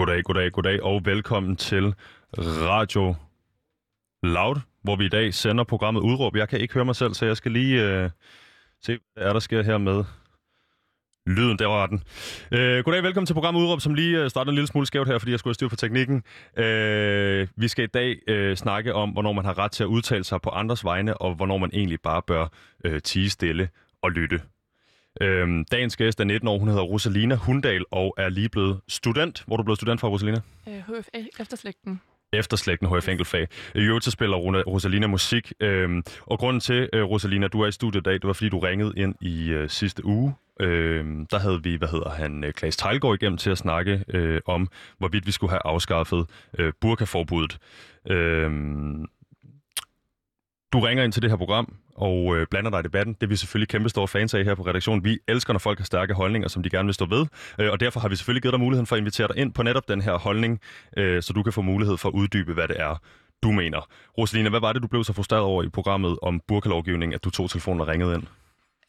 Goddag, goddag, goddag, og velkommen til Radio Loud, hvor vi i dag sender programmet Udråb. Jeg kan ikke høre mig selv, så jeg skal lige øh, se, hvad er der sker her med lyden. Der var den. Øh, goddag, velkommen til programmet Udråb, som lige øh, starter en lille smule skævt her, fordi jeg skulle have styr på teknikken. Øh, vi skal i dag øh, snakke om, hvornår man har ret til at udtale sig på andres vegne, og hvornår man egentlig bare bør øh, tige stille og lytte. Øhm, dagens gæst er 19 år, hun hedder Rosalina Hundal og er lige blevet student. Hvor er du blevet student fra, Rosalina? Øh, HF Efterslægten. Efterslægten HF Enkeltfag. I øvrigt så spiller Rosalina musik, øhm, og grunden til, øh, Rosalina, du er i studiet i dag, det var fordi, du ringede ind i øh, sidste uge. Øhm, der havde vi, hvad hedder han, øh, Klaas Tejlgaard igennem til at snakke øh, om, hvorvidt vi skulle have afskaffet øh, burkaforbuddet. Øhm, du ringer ind til det her program og øh, blander dig i debatten. Det er vi selvfølgelig kæmpe store fans af her på redaktionen. Vi elsker, når folk har stærke holdninger, som de gerne vil stå ved. Øh, og derfor har vi selvfølgelig givet dig muligheden for at invitere dig ind på netop den her holdning, øh, så du kan få mulighed for at uddybe, hvad det er, du mener. Rosalina, hvad var det, du blev så frustreret over i programmet om burkalovgivning, at du tog telefonen og ringede ind?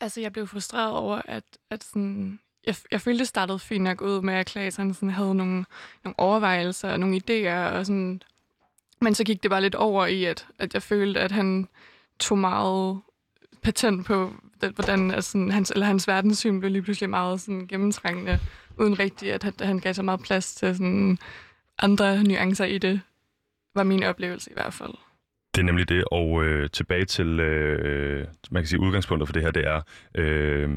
Altså, jeg blev frustreret over, at, at sådan, jeg, jeg følte, det startede fint nok ud med, at Klaas sådan havde nogle, nogle overvejelser og nogle idéer, og sådan, men så gik det bare lidt over i, at, at jeg følte, at han tog meget patent på, det, hvordan altså, hans, eller hans verdenssyn blev lige pludselig meget sådan, gennemtrængende, uden rigtigt, at, at han gav så meget plads til sådan, andre nuancer i det, var min oplevelse i hvert fald. Det er nemlig det, og øh, tilbage til, øh, man kan sige, udgangspunktet for det her, det er, øh,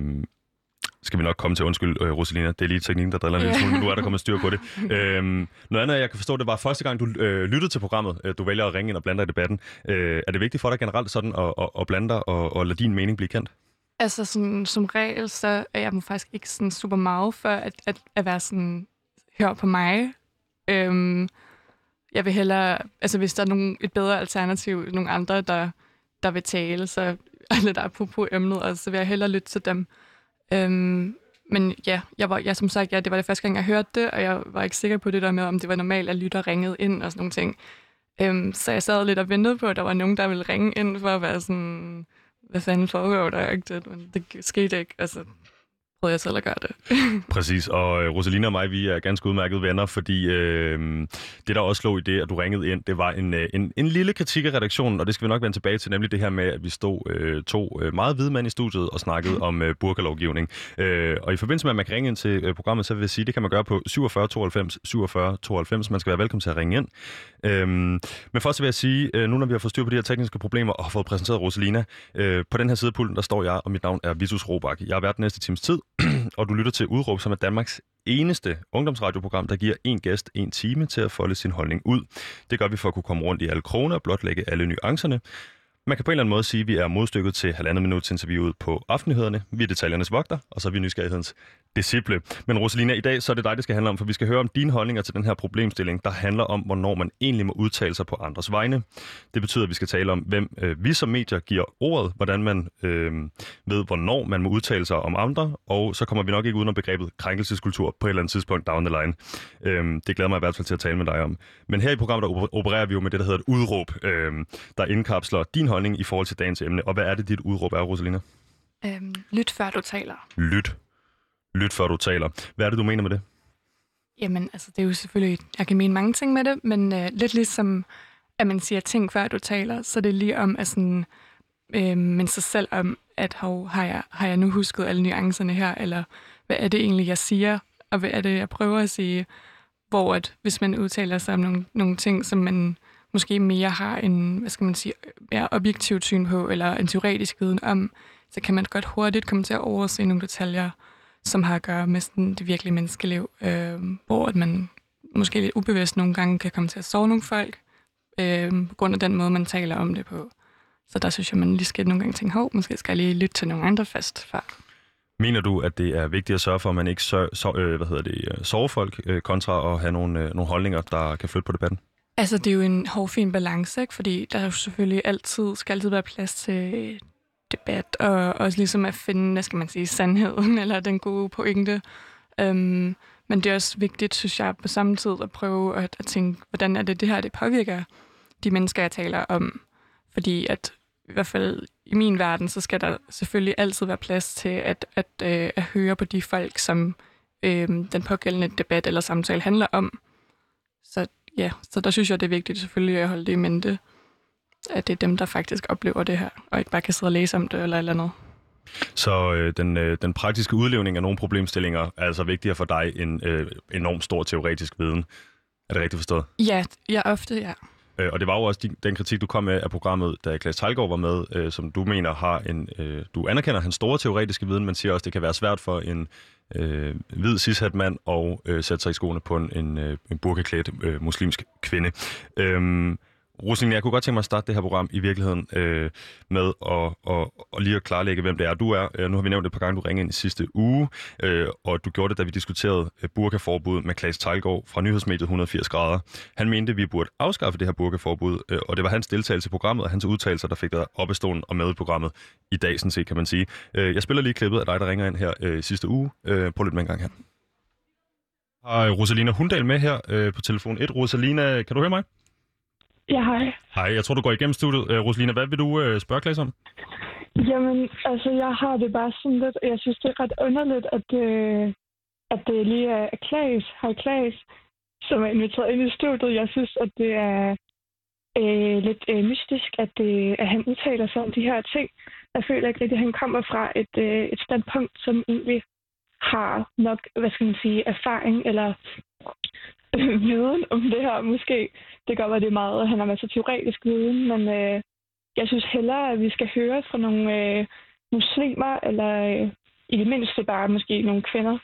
skal vi nok komme til. Undskyld, øh, Rosalina. Det er lige teknikken, der driller en lille smule, men nu er der kommet styr på det. øhm, noget andet, jeg kan forstå, det var første gang, du øh, lyttede til programmet. Øh, du vælger at ringe ind og blande dig i debatten. Øh, er det vigtigt for dig generelt sådan at, at, at blande dig og, og lade din mening blive kendt? Altså, sådan, som regel, så er jeg faktisk ikke sådan super meget for at, at, at være sådan, hør på mig. Øhm, jeg vil hellere, altså hvis der er nogen, et bedre alternativ, nogle andre, der, der vil tale, så på, på emnet, og så vil jeg hellere lytte til dem. Øhm, men ja, jeg var, ja, som sagt, ja, det var det første gang, jeg hørte det, og jeg var ikke sikker på det der med, om det var normalt, at lytter ringede ind og sådan nogle ting. Øhm, så jeg sad lidt og ventede på, at der var nogen, der ville ringe ind for at være sådan, hvad fanden foregår der? Men det skete ikke. Altså, prøvede jeg selv at gøre det. Præcis, og øh, Rosalina og mig, vi er ganske udmærkede venner, fordi øh, det, der også lå i det, at du ringede ind, det var en, øh, en, en lille kritik af redaktionen, og det skal vi nok vende tilbage til, nemlig det her med, at vi stod øh, to øh, meget hvide mænd i studiet og snakkede om øh, burkalovgivning. Øh, og i forbindelse med, at man kan ringe ind til øh, programmet, så vil jeg sige, det kan man gøre på 47 92 47 92. Man skal være velkommen til at ringe ind. Øh, men først vil jeg sige, øh, nu når vi har fået styr på de her tekniske problemer og har fået præsenteret Rosalina, øh, på den her side af pulten, der står jeg, og mit navn er Vitus Robak. Jeg har været den næste times tid, og du lytter til Udråb, som er Danmarks eneste ungdomsradioprogram, der giver en gæst en time til at folde sin holdning ud. Det gør vi for at kunne komme rundt i alle kroner og blotlægge alle nuancerne. Man kan på en eller anden måde sige, at vi er modstykket til halvandet minut interviewet på aftennyhederne. Vi er detaljernes vogter, og så er vi nysgerrighedens disciple. Men Rosalina, i dag så er det dig, det skal handle om, for vi skal høre om dine holdninger til den her problemstilling, der handler om, hvornår man egentlig må udtale sig på andres vegne. Det betyder, at vi skal tale om, hvem øh, vi som medier giver ordet, hvordan man øh, ved, hvornår man må udtale sig om andre, og så kommer vi nok ikke uden om begrebet krænkelseskultur på et eller andet tidspunkt down the line. Øh, det glæder mig i hvert fald til at tale med dig om. Men her i programmet, der opererer vi jo med det, der hedder et udråb, øh, der indkapsler din holdning i forhold til dagens emne. Og hvad er det, dit udråb er, Rosalina? Øhm, lyt før du taler. Lyt. Lyt før du taler. Hvad er det, du mener med det? Jamen, altså, det er jo selvfølgelig... Jeg kan mene mange ting med det, men øh, lidt ligesom, at man siger ting før du taler, så det er lige om at sådan, øh, men sig selv om, at hov, har, jeg, har jeg nu husket alle nuancerne her, eller hvad er det egentlig, jeg siger, og hvad er det, jeg prøver at sige, hvor at, hvis man udtaler sig om nogle, nogle ting, som man måske mere har en, hvad skal man sige, mere objektivt syn på, eller en teoretisk viden om, så kan man godt hurtigt komme til at overse nogle detaljer, som har at gøre med sådan det virkelige menneskeliv, øh, hvor at man måske lidt ubevidst nogle gange kan komme til at sove nogle folk, øh, på grund af den måde, man taler om det på. Så der synes jeg, man lige skal nogle gange tænke, hov, måske skal jeg lige lytte til nogle andre fast før. Mener du, at det er vigtigt at sørge for, at man ikke så, så, øh, hvad hedder det, øh, sover folk, øh, kontra at have nogle, øh, nogle holdninger, der kan flytte på debatten? Altså, det er jo en hårfin balance, ikke? fordi der er jo selvfølgelig altid, skal altid være plads til debat, og også ligesom at finde, hvad skal man sige, sandheden, eller den gode pointe. Øhm, men det er også vigtigt, synes jeg, på samme tid at prøve at, at tænke, hvordan er det, det her det påvirker de mennesker, jeg taler om. Fordi at i hvert fald i min verden, så skal der selvfølgelig altid være plads til at, at, øh, at høre på de folk, som øh, den pågældende debat eller samtale handler om. Så ja, så der synes jeg, det er vigtigt selvfølgelig at holde det i mente, at det er dem, der faktisk oplever det her, og ikke bare kan sidde og læse om det eller eller andet. Så øh, den, øh, den praktiske udlevning af nogle problemstillinger er altså vigtigere for dig end øh, enormt stor teoretisk viden. Er det rigtigt forstået? Ja, ja ofte, ja. Øh, og det var jo også din, den kritik, du kom med af programmet, da Klaas Talgaard var med, øh, som du mener har en... Øh, du anerkender hans store teoretiske viden, men siger også, at det kan være svært for en øh, hvid cishat mand at øh, sætte sig i skoene på en, en, øh, en burkeklædt øh, muslimsk kvinde. Øh, Rosaline, jeg kunne godt tænke mig at starte det her program i virkeligheden øh, med at, at, at lige at klarlægge, hvem det er, du er. Øh, nu har vi nævnt et par gange, du ringede ind i sidste uge, øh, og du gjorde det, da vi diskuterede øh, burkaforbud med Claes Tejlgaard fra nyhedsmediet 180 grader. Han mente, at vi burde afskaffe det her burkaforbud, øh, og det var hans deltagelse i programmet og hans udtalelser, der fik dig op i stolen og med i programmet i dag, sådan set, kan man sige. Øh, jeg spiller lige klippet af dig, der ringer ind her øh, sidste uge. Øh, prøv lidt med en gang her. Har Rosalina Hundal med her øh, på telefon 1. Rosalina, kan du høre mig? Ja, hej. Hej, jeg tror, du går igennem studiet. Uh, Rosalina, hvad vil du uh, spørge Klaas om? Jamen, altså, jeg har det bare sådan lidt... Jeg synes, det er ret underligt, at, uh, at det lige er Klaas, hej Klaas, som er inviteret ind i studiet. Jeg synes, at det er uh, lidt uh, mystisk, at, det, at han udtaler sig om de her ting. Jeg føler ikke rigtig, at han kommer fra et, uh, et standpunkt, som egentlig har nok, hvad skal man sige, erfaring eller viden om det her, måske. Det gør, at det er meget, han har masser teoretisk viden, men øh, jeg synes hellere, at vi skal høre fra nogle øh, muslimer, eller øh, i det mindste bare måske nogle kvinder.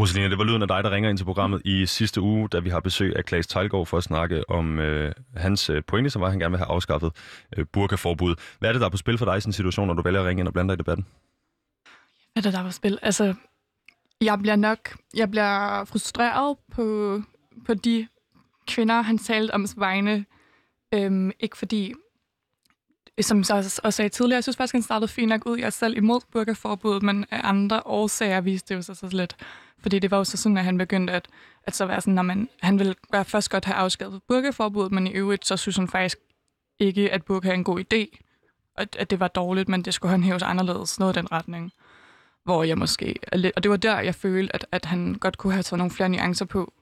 Rosalina, det var lyden af dig, der ringer ind til programmet i sidste uge, da vi har besøg af Klaas Tejlgaard for at snakke om øh, hans øh, pointe, som var, at han gerne vil have afskaffet øh, burkaforbud. Hvad er det, der er på spil for dig i sådan en situation, når du vælger at ringe ind og blande dig i debatten? Hvad er det, der er på spil? Altså, jeg bliver nok jeg bliver frustreret på, på de kvinder, han talte om vegne. Øhm, ikke fordi, som jeg også sagde tidligere, jeg synes faktisk, han startede fint nok ud. Jeg er selv imod burkaforbuddet, men af andre årsager viste det jo sig så lidt. Fordi det var jo så sådan, at han begyndte at, at så være sådan, når man, han ville være først godt have afskaffet burkaforbuddet, men i øvrigt så synes han faktisk ikke, at burka er en god idé. Og at det var dårligt, men det skulle han hæves anderledes, noget i den retning hvor jeg måske... Og det var der, jeg følte, at, at han godt kunne have taget nogle flere nuancer på.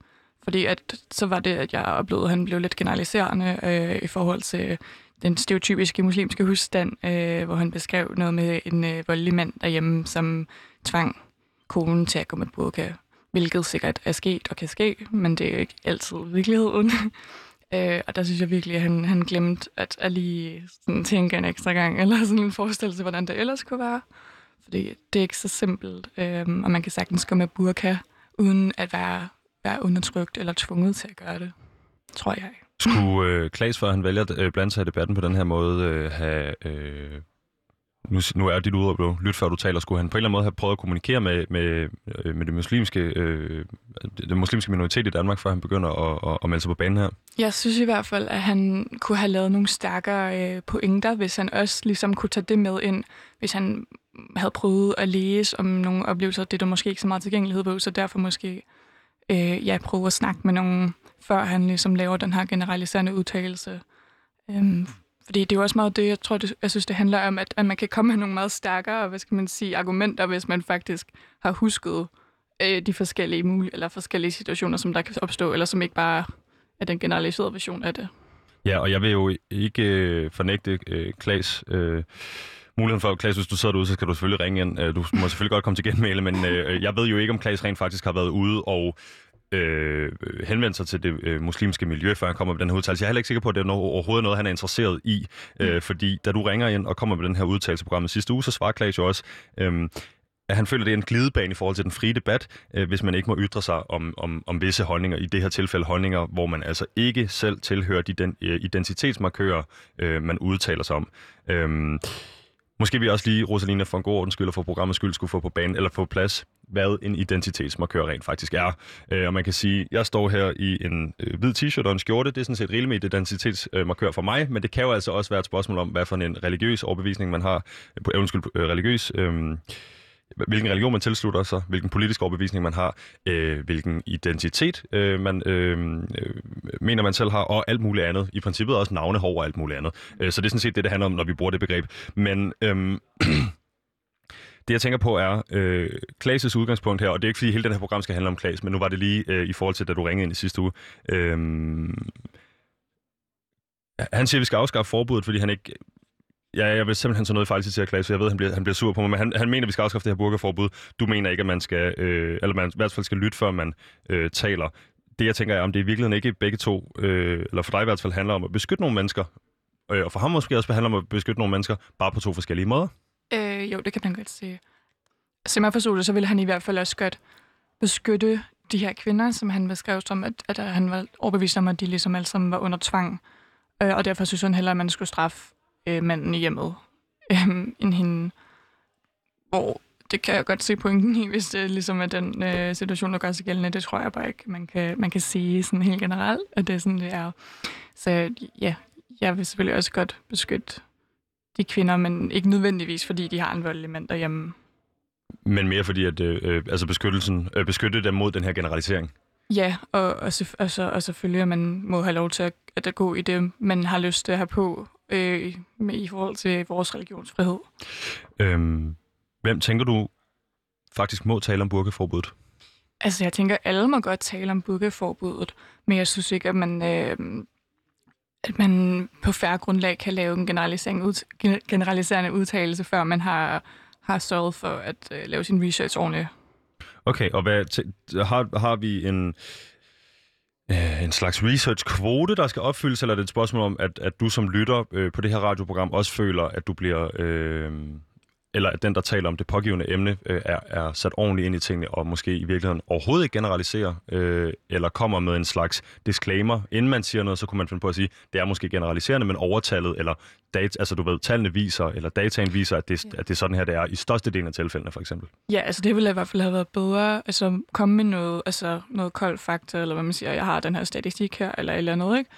Fordi at, så var det, at jeg oplevede, at han blev lidt generaliserende øh, i forhold til den stereotypiske muslimske husstand, øh, hvor han beskrev noget med en øh, voldelig mand derhjemme, som tvang konen til at gå med burka, hvilket sikkert er sket og kan ske, men det er jo ikke altid virkeligheden. øh, og der synes jeg virkelig, at han, han glemte at, at lige sådan tænke en ekstra gang, eller sådan en forestillelse, sig, hvordan det ellers kunne være fordi det er ikke så simpelt, øhm, og man kan sagtens gå med burka, uden at være, være undertrykt eller tvunget til at gøre det, tror jeg. Skulle øh, Klaas, før han vælger at øh, blande sig i debatten på den her måde, øh, have... Øh, nu, nu er dit udråb jo, lyt før du taler, skulle han på en eller anden måde have prøvet at kommunikere med, med, øh, med det muslimske, øh, den muslimske minoritet i Danmark, før han begynder at, at, at melde sig på banen her? Jeg synes i hvert fald, at han kunne have lavet nogle stærkere øh, pointer, hvis han også ligesom kunne tage det med ind, hvis han havde prøvet at læse om nogle oplevelser, det er der måske ikke så meget tilgængelighed på, så derfor måske øh, ja, prøve at snakke med nogen, før han ligesom laver den her generaliserende udtalelse. Øhm, fordi det er jo også meget det, jeg tror, det, jeg synes, det handler om, at, at man kan komme med nogle meget stærkere, hvad skal man sige, argumenter, hvis man faktisk har husket øh, de forskellige mulige, eller forskellige situationer, som der kan opstå, eller som ikke bare er den generaliserede version af det. Ja, og jeg vil jo ikke øh, fornægte øh, Klaas øh, muligheden for, Klaas, hvis du sidder derude, så skal du selvfølgelig ringe ind. Øh, du må selvfølgelig godt komme til genmæle, men øh, jeg ved jo ikke, om Klaas rent faktisk har været ude og øh, henvendt sig til det øh, muslimske miljø, før han kommer med den her udtalelse. Jeg er heller ikke sikker på, at det er noget, overhovedet noget, han er interesseret i, øh, mm. fordi da du ringer ind og kommer med den her udtalelse programmet sidste uge, så svarer Klaas jo også, øh, at han føler, det er en glidebane i forhold til den frie debat, øh, hvis man ikke må ytre sig om, om, om visse holdninger. I det her tilfælde holdninger, hvor man altså ikke selv tilhører de den, øh, identitetsmarkører, øh, man udtaler sig om. Øh, Måske vi også lige, Rosalina, for en god ordens skyld og for programmets skyld, skulle få på banen eller få plads, hvad en identitetsmarkør rent faktisk er. Øh, og man kan sige, jeg står her i en øh, hvid t-shirt og en skjorte. Det er sådan set rigeligt med identitetsmarkør for mig, men det kan jo altså også være et spørgsmål om, hvad for en religiøs overbevisning man har. Øh, på, øh, undskyld, øh, religiøs... Øh, hvilken religion man tilslutter sig, hvilken politisk overbevisning man har, øh, hvilken identitet øh, man øh, øh, mener man selv har, og alt muligt andet. I princippet også navnehår og alt muligt andet. Øh, så det er sådan set det, det handler om, når vi bruger det begreb. Men øh, det jeg tænker på er, øh, Klaas' udgangspunkt her, og det er ikke fordi hele den her program skal handle om Klaas, men nu var det lige øh, i forhold til, da du ringede ind i sidste uge. Øh, han siger, at vi skal afskaffe forbuddet, fordi han ikke... Ja, jeg vil simpelthen så noget fejl til Klaas, så jeg ved, at han bliver, han bliver sur på mig, men han, han mener, at vi skal afskaffe det her burkaforbud. Du mener ikke, at man skal, øh, eller man i hvert fald skal lytte, før man øh, taler. Det, jeg tænker er, om det i virkeligheden ikke begge to, øh, eller for dig i hvert fald, handler om at beskytte nogle mennesker, øh, og for ham måske også handler om at beskytte nogle mennesker, bare på to forskellige måder. Øh, jo, det kan man godt sige. Altså, som jeg forstod det, så ville han i hvert fald også godt beskytte de her kvinder, som han beskrev som, at, at han var overbevist om, at de ligesom alle sammen var under tvang. Øh, og derfor synes han heller, at man skulle straffe øh, manden i hjemmet øh, end hende. Hvor det kan jeg godt se pointen i, hvis det ligesom er den øh, situation, der gør sig gældende. Det tror jeg bare ikke, man kan, man kan sige sådan helt generelt, at det er sådan, det er. Så ja, jeg vil selvfølgelig også godt beskytte de kvinder, men ikke nødvendigvis, fordi de har en voldelig mand derhjemme. Men mere fordi, at øh, øh altså beskyttelsen, øh, beskytte dem mod den her generalisering? Ja, og, og, altså, og selvfølgelig, at man må have lov til at, at gå i det, man har lyst til at have på øh, med, i forhold til vores religionsfrihed. Øhm, hvem tænker du faktisk må tale om burkeforbuddet? Altså, jeg tænker, alle må godt tale om burkeforbuddet, men jeg synes ikke, at man, øh, at man på færre grundlag kan lave en generaliserende udtalelse, før man har, har sørget for at øh, lave sin research ordentligt. Okay, og hvad, har, har vi en, øh, en slags research-kvote, der skal opfyldes, eller er det et spørgsmål om, at, at du som lytter øh, på det her radioprogram også føler, at du bliver... Øh, eller at den, der taler om det pågivende emne, øh, er, er sat ordentligt ind i tingene, og måske i virkeligheden overhovedet ikke generaliserer, øh, eller kommer med en slags disclaimer. Inden man siger noget, så kunne man finde på at sige, det er måske generaliserende, men overtallet, eller data, altså du ved, tallene viser, eller dataen viser, at det, at det er sådan her, det er i størstedelen af tilfældene, for eksempel. Ja, altså det ville i hvert fald have været bedre, altså komme med noget, altså noget koldt fakta, eller hvad man siger, jeg har den her statistik her, eller eller andet, ikke?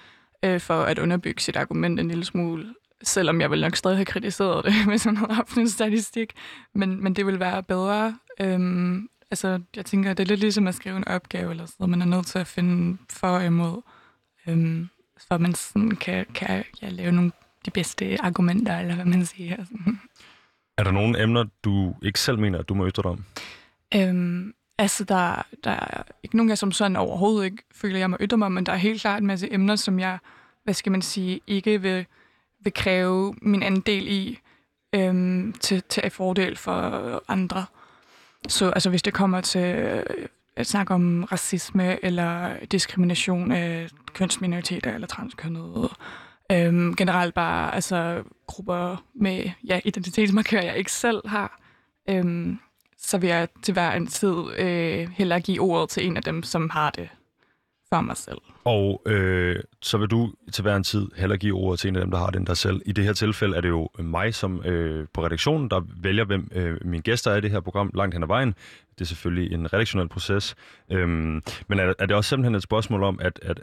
Øh, for at underbygge sit argument en lille smule selvom jeg vil nok stadig have kritiseret det, hvis man havde haft en statistik. Men, men det vil være bedre. Øhm, altså, jeg tænker, det er lidt ligesom at skrive en opgave, eller så man er nødt til at finde for og imod, øhm, for at man sådan kan, kan ja, lave nogle de bedste argumenter, eller hvad man siger. Er der nogle emner, du ikke selv mener, at du må ytre dig om? Øhm, altså, der, der er ikke nogen, jeg som sådan overhovedet ikke føler, jeg må ytre mig om, men der er helt klart en masse emner, som jeg, hvad skal man sige, ikke vil vil kræve min andel i øhm, til, til et fordel for andre. Så altså, hvis det kommer til øh, at snakke om racisme eller diskrimination af kønsminoriteter eller transkønnede, øhm, generelt bare altså, grupper med ja, identitetsmarkører, jeg ikke selv har, øhm, så vil jeg til hver en tid øh, hellere give ordet til en af dem, som har det for mig selv. Og øh, så vil du til hver en tid heller give ordet til en af dem, der har den der selv. I det her tilfælde er det jo mig som øh, på redaktionen, der vælger, hvem øh, mine gæster er i det her program langt hen ad vejen. Det er selvfølgelig en redaktionel proces. Øhm, men er, er det også simpelthen et spørgsmål om, at, at,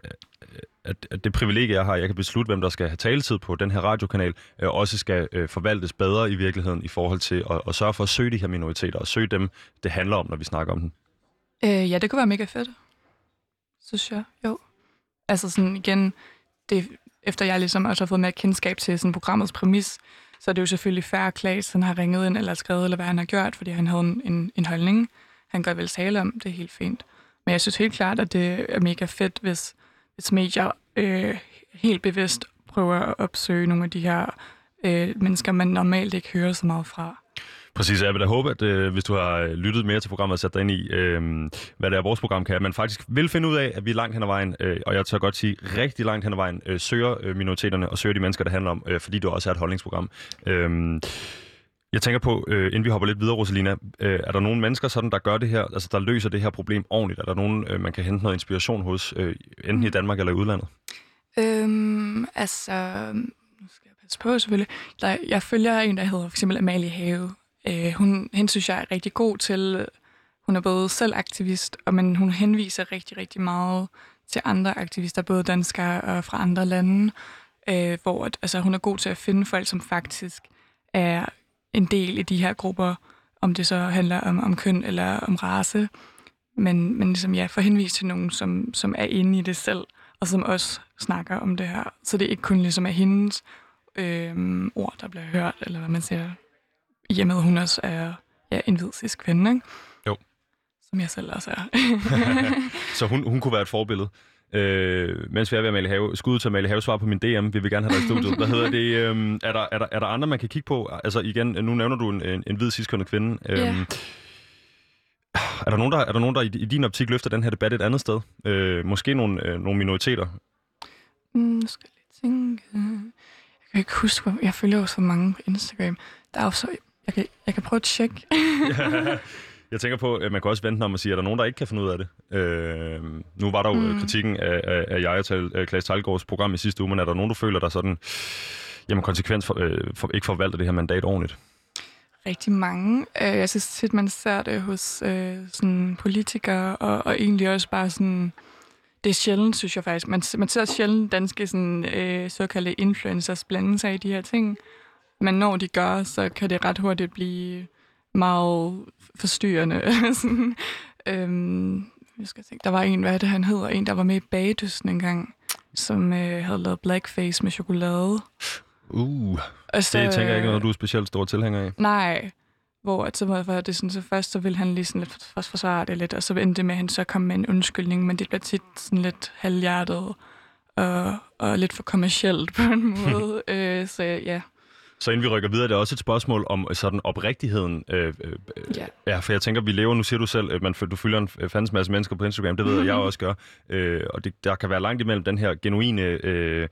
at, at det privilegie, jeg har, jeg kan beslutte, hvem der skal have taletid på den her radiokanal, øh, også skal øh, forvaltes bedre i virkeligheden i forhold til at, at sørge for at søge de her minoriteter, og søge dem, det handler om, når vi snakker om den? Øh, ja, det kunne være mega fedt synes jeg. Jo. Altså sådan igen, det, efter jeg ligesom også har fået mere kendskab til sådan programmets præmis, så er det jo selvfølgelig færre Klaas, han har ringet ind eller skrevet, eller hvad han har gjort, fordi han havde en, en, en holdning. Han gør vel tale om, det er helt fint. Men jeg synes helt klart, at det er mega fedt, hvis, hvis medier øh, helt bevidst prøver at opsøge nogle af de her øh, mennesker, man normalt ikke hører så meget fra. Præcis, jeg vil da håbe, at øh, hvis du har øh, lyttet mere til programmet og sat dig ind i, øh, hvad det er, vores program kan, at man faktisk vil finde ud af, at vi er langt hen ad vejen, øh, og jeg tør godt sige rigtig langt hen ad vejen, øh, søger øh, minoriteterne og søger de mennesker, det handler om, øh, fordi du også er et holdningsprogram. Øh, jeg tænker på, øh, inden vi hopper lidt videre, Rosalina, øh, er der nogle mennesker, sådan, der gør det her, altså der løser det her problem ordentligt? Er der nogen, øh, man kan hente noget inspiration hos, øh, enten i. Danmark eller i udlandet? Øhm, altså, nu skal jeg passe på selvfølgelig. Der, jeg følger en, der hedder for eksempel Amalie Have, Øh, hun, hende synes jeg er rigtig god til, hun er både selv aktivist, og men hun henviser rigtig, rigtig meget til andre aktivister, både danskere og fra andre lande, øh, hvor at, altså, hun er god til at finde folk, som faktisk er en del i de her grupper, om det så handler om, om køn eller om race, men, men ligesom, ja, for henvist til nogen, som, som er inde i det selv, og som også snakker om det her. Så det er ikke kun ligesom er hendes øh, ord, der bliver hørt, eller hvad man siger i og med, at hun også er ja, en hvid cis kvinde, ikke? Jo. Som jeg selv også er. Så hun, hun kunne være et forbillede. Øh, mens vi er ved Amalie Have, skud til Amalie Have, svar på min DM, vi vil gerne have dig i studiet. Hvad hedder det? Øh, er, der, er, der, er der andre, man kan kigge på? Altså igen, nu nævner du en, en, en hvid ciskønnet kvinde. Øh, Ja. Er der nogen, der, er der, nogen, der i, i din optik løfter den her debat et andet sted? Øh, måske nogle, øh, nogle minoriteter? Mm, skal jeg lige tænke. Jeg kan ikke huske, hvor jeg følger jo så mange på Instagram. Der er jo så... Jeg kan, jeg kan prøve at tjekke. Jeg tænker på, at man kan også vente om at sige, at der er nogen, der ikke kan finde ud af det. Øh, nu var der jo mm. Mm. kritikken af, af, af jeg og Tal, øh, Klaas Talgaards program i sidste uge, men er der nogen, du føler, der sådan, jamen konsekvens for, øh, for, ikke forvalter det her mandat ordentligt? rigtig mange. Øh, Jeg synes tit, man ser det hos øh, sådan politikere, og, og egentlig også bare sådan... Det er sjældent, synes jeg faktisk. Man, man ser sjældent danske sådan, øh, såkaldte influencers blande sig i de her ting. Men når de gør, så kan det ret hurtigt blive meget forstyrrende. sådan, øhm, jeg skal tænke, der var en, hvad er det han hedder, en, der var med i Bagedysten engang, som øh, havde lavet blackface med chokolade. Uh, Og så, det tænker jeg ikke noget, du er specielt stor tilhænger af. Nej, hvor at så var det sådan, så først så ville han lige sådan lidt for- forsvare det lidt, og så endte det med, at han så kom med en undskyldning, men det bliver tit sådan lidt halvhjertet og, og lidt for kommercielt på en måde. øh, så ja, Så inden vi rykker videre, det er også et spørgsmål om øh, sådan oprigtigheden. Øh, øh, ja. ja, for jeg tænker, vi lever, nu siger du selv, at man, du følger en fandens masse mennesker på Instagram, det ved jeg, jeg også gør. Øh, og det, der kan være langt imellem den her genuine, øh,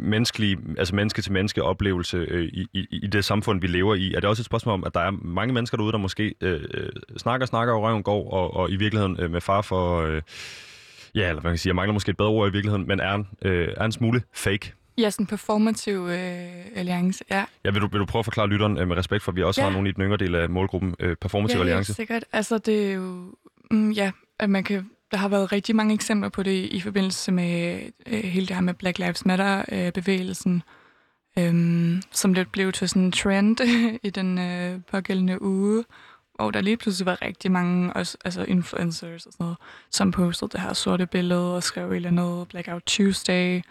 menneskelige, altså menneske-til-menneske oplevelse øh, i, i, i det samfund, vi lever i. Er det også et spørgsmål om, at der er mange mennesker derude, der måske øh, øh, snakker, snakker, og røven går, og, og i virkeligheden øh, med far for... Øh, ja, eller man kan sige, jeg mangler måske et bedre ord i virkeligheden, men er øh, er en smule fake. Ja, sådan en performativ øh, alliance, ja. Ja, vil du, vil du prøve at forklare lytteren øh, med respekt for, at vi også Ja. har nogle i den yngre del af målgruppen, øh, Performative ja, Alliance? helt sikkert. Altså, det er jo... Mm, ja, at man kan... Der har været rigtig mange eksempler på det i forbindelse med øh, hele det her med Black Lives Matter-bevægelsen, øhm, som det blev til sådan en trend i den øh, pågældende uge, hvor der lige pludselig var rigtig mange også, altså influencers og sådan noget, som postede det her sorte billede og skrev et eller andet Blackout Tuesday,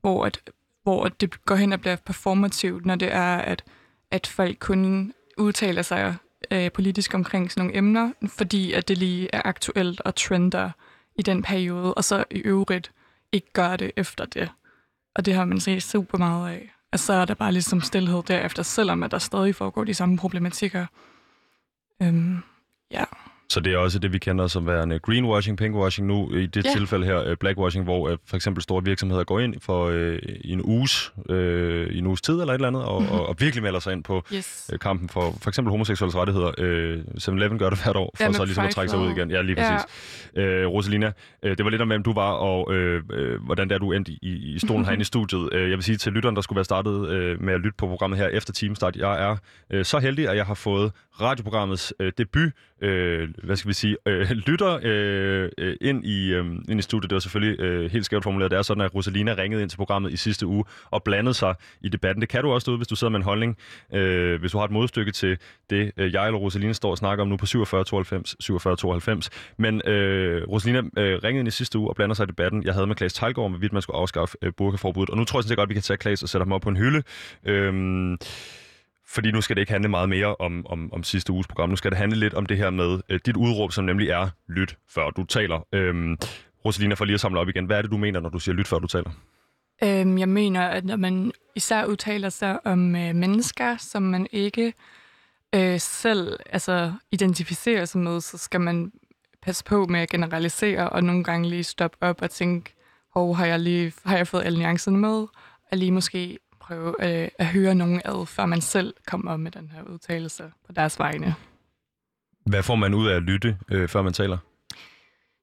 hvor, at, hvor det går hen og bliver performativt, når det er, at, at folk kun udtaler sig øh, politisk omkring sådan nogle emner, fordi at det lige er aktuelt og trender i den periode, og så i øvrigt ikke gør det efter det. Og det har man set super meget af. Og så er der bare ligesom stillhed derefter, selvom at der stadig foregår de samme problematikker. Øhm, ja. Så det er også det, vi kender som værende greenwashing, pinkwashing nu, i det Ja. tilfælde her, øh, blackwashing, hvor øh, for eksempel store virksomheder går ind for øh, en uges, øh, i en uges tid eller et eller andet, og, og, og virkelig melder sig ind på Yes. øh, kampen for for eksempel homoseksuelle rettigheder. Øh, 7-Eleven gør det hvert år, for Ja, så ligesom at trække sig ud igen. Ja, lige Ja. præcis. Øh, Rosalina, øh, det var lidt om, hvem du var, og øh, øh, hvordan det er, du endte i, i stolen herinde i studiet. Øh, jeg vil sige til lytteren, der skulle være startet øh, med at lytte på programmet her efter teamstart, jeg er øh, så heldig, at jeg har fået radioprogrammets øh, debut, øh, hvad skal vi sige, øh, lytter øh, øh, ind, i, øh, ind i studiet. Det var selvfølgelig øh, helt skævt formuleret. Det er sådan, at Rosalina ringede ind til programmet i sidste uge og blandede sig i debatten. Det kan du også derude, hvis du sidder med en holdning. Øh, hvis du har et modstykke til det, øh, jeg eller Rosalina står og snakker om nu på 4792, 4792. Men øh, Rosalina øh, ringede ind i sidste uge og blander sig i debatten. Jeg havde med Klaas Tejlgaard, hvorvidt man skulle afskaffe øh, burkaforbuddet. Og nu tror jeg sådan set godt, at vi kan tage Klaas og sætte ham op på en hylde. Øh, fordi nu skal det ikke handle meget mere om, om, om sidste uges program. Nu skal det handle lidt om det her med øh, dit udråb, som nemlig er lyt, før du taler. Øhm, Rosalina, for lige at samle op igen. Hvad er det, du mener, når du siger lyt, før du taler? Øhm, jeg mener, at når man især udtaler sig om øh, mennesker, som man ikke øh, selv altså, identificerer sig med, så skal man passe på med at generalisere, og nogle gange lige stoppe op og tænke, hov, har jeg, lige, har jeg fået alle nuancerne med? Og lige måske prøve øh, at høre nogen ad, før man selv kommer med den her udtalelse på deres vegne. Hvad får man ud af at lytte, øh, før man taler?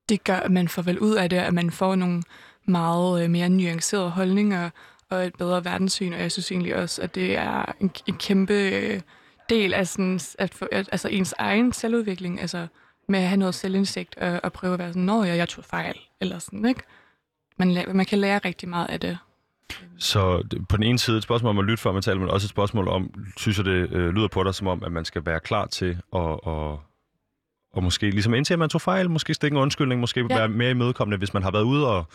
det gør, at man får vel ud af det, at man får nogle meget øh, mere nuancerede holdninger og et bedre verdenssyn, og jeg synes egentlig også, at det er en, en kæmpe øh, del af sådan, at, for, at, altså ens egen selvudvikling, altså med at have noget selvindsigt og, og prøve at være sådan, nå ja, jeg tog fejl, eller sådan, ikke? Man, man kan lære rigtig meget af det. Så det- på den ene side et spørgsmål om at lytte, før man taler, men også et spørgsmål om, synes jeg det øh, lyder på dig som om, at man skal være klar til at, og, og måske ligesom indtil at man tog fejl, måske stikke en undskyldning, måske ja. Være mere imødekommende, hvis man har været ude og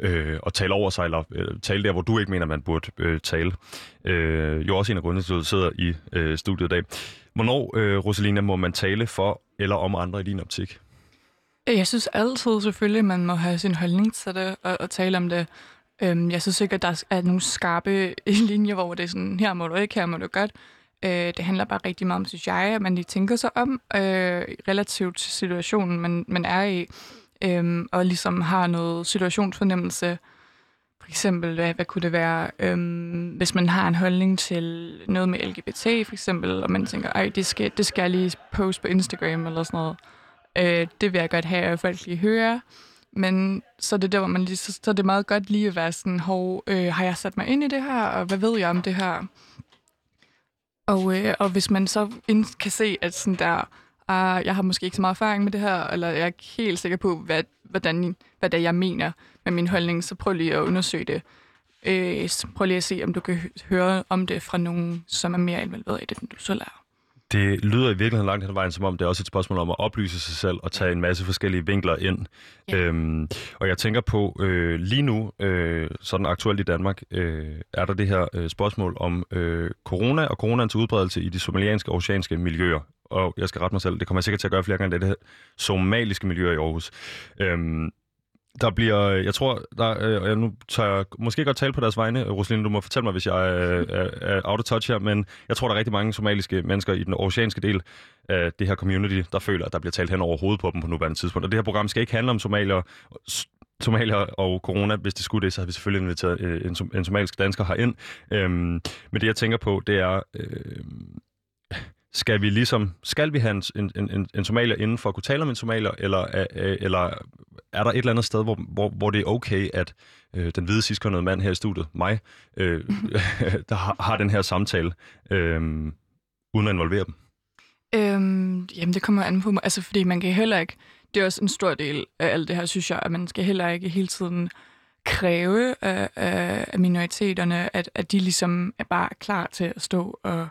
øh, at tale over sig, eller øh, tale der, hvor du ikke mener, man burde øh, tale. Øh, jo også en af grundene til, at du sidder i øh, studiet i dag. Hvornår, øh, Rosalina, må man tale for eller om andre i din optik? Jeg synes altid selvfølgelig, man må have sin holdning til det og, og tale om det. Øhm, jeg synes ikke, at der er nogle skarpe linjer, hvor det er sådan, her må du ikke, her må du godt. Øh, det handler bare rigtig meget om, synes jeg, at man lige tænker sig om øh, relativt til situationen, man, man er i, øh, og ligesom har noget situationsfornemmelse. For eksempel, hvad, hvad kunne det være, øh, hvis man har en holdning til noget med LGBT, for eksempel, og man tænker, ej, det skal, det skal jeg lige poste på Instagram eller sådan noget. Øh, det vil jeg godt have, at folk lige hører. Men så er det der, hvor man lige, så, så er det meget godt lige at være sådan, hov, øh, har jeg sat mig ind i det her, og hvad ved jeg om det her? Og, øh, og hvis man så ind, kan se, at sådan der, ah, jeg har måske ikke så meget erfaring med det her, eller jeg er ikke helt sikker på, hvad, hvordan, hvad det er, jeg mener med min holdning, så prøv lige at undersøge det. Øh, prøv lige at se, om du kan høre om det fra nogen, som er mere involveret i det, end du selv er. Det lyder i virkeligheden langt hen ad vejen, som om det er også et spørgsmål om at oplyse sig selv og tage en masse forskellige vinkler ind. Ja. Øhm, og jeg tænker på, øh, lige nu, øh, sådan aktuelt i Danmark, øh, er der det her øh, spørgsmål om øh, corona og coronaens udbredelse i de somalianske og oceanske miljøer. Og jeg skal rette mig selv, det kommer jeg sikkert til at gøre flere gange, det er det her somaliske miljøer i Aarhus. Øhm, der bliver, øh, jeg tror, der, øh, nu tager jeg måske godt tale på deres vegne. Rosaline, du må fortælle mig, hvis jeg øh, er, er out of touch her, men jeg tror, der er rigtig mange somaliske mennesker i den oceanske del af det her community, der føler, at der bliver talt hen over hovedet på dem på nuværende tidspunkt. Og det her program skal ikke handle om somalier, somalier og corona. Hvis det skulle det, så har vi selvfølgelig inviteret øh, en, en somalisk dansker herind. Øhm, men det, jeg tænker på, det er... Øh, skal vi ligesom, skal vi have en, en, en, en somalier inden for at kunne tale om en somalier, eller, øh, eller er der et eller andet sted, hvor, hvor, hvor det er okay, at øh, den hvide sidstkønnede mand her i studiet, mig, øh, der har, har den her samtale, øh, uden at involvere dem? Øhm, jamen, det kommer an på mig. Altså, fordi man kan heller ikke... Det er også en stor del af alt det her, synes jeg, at man skal heller ikke hele tiden kræve af, af minoriteterne, at, at de ligesom er bare klar til at stå og,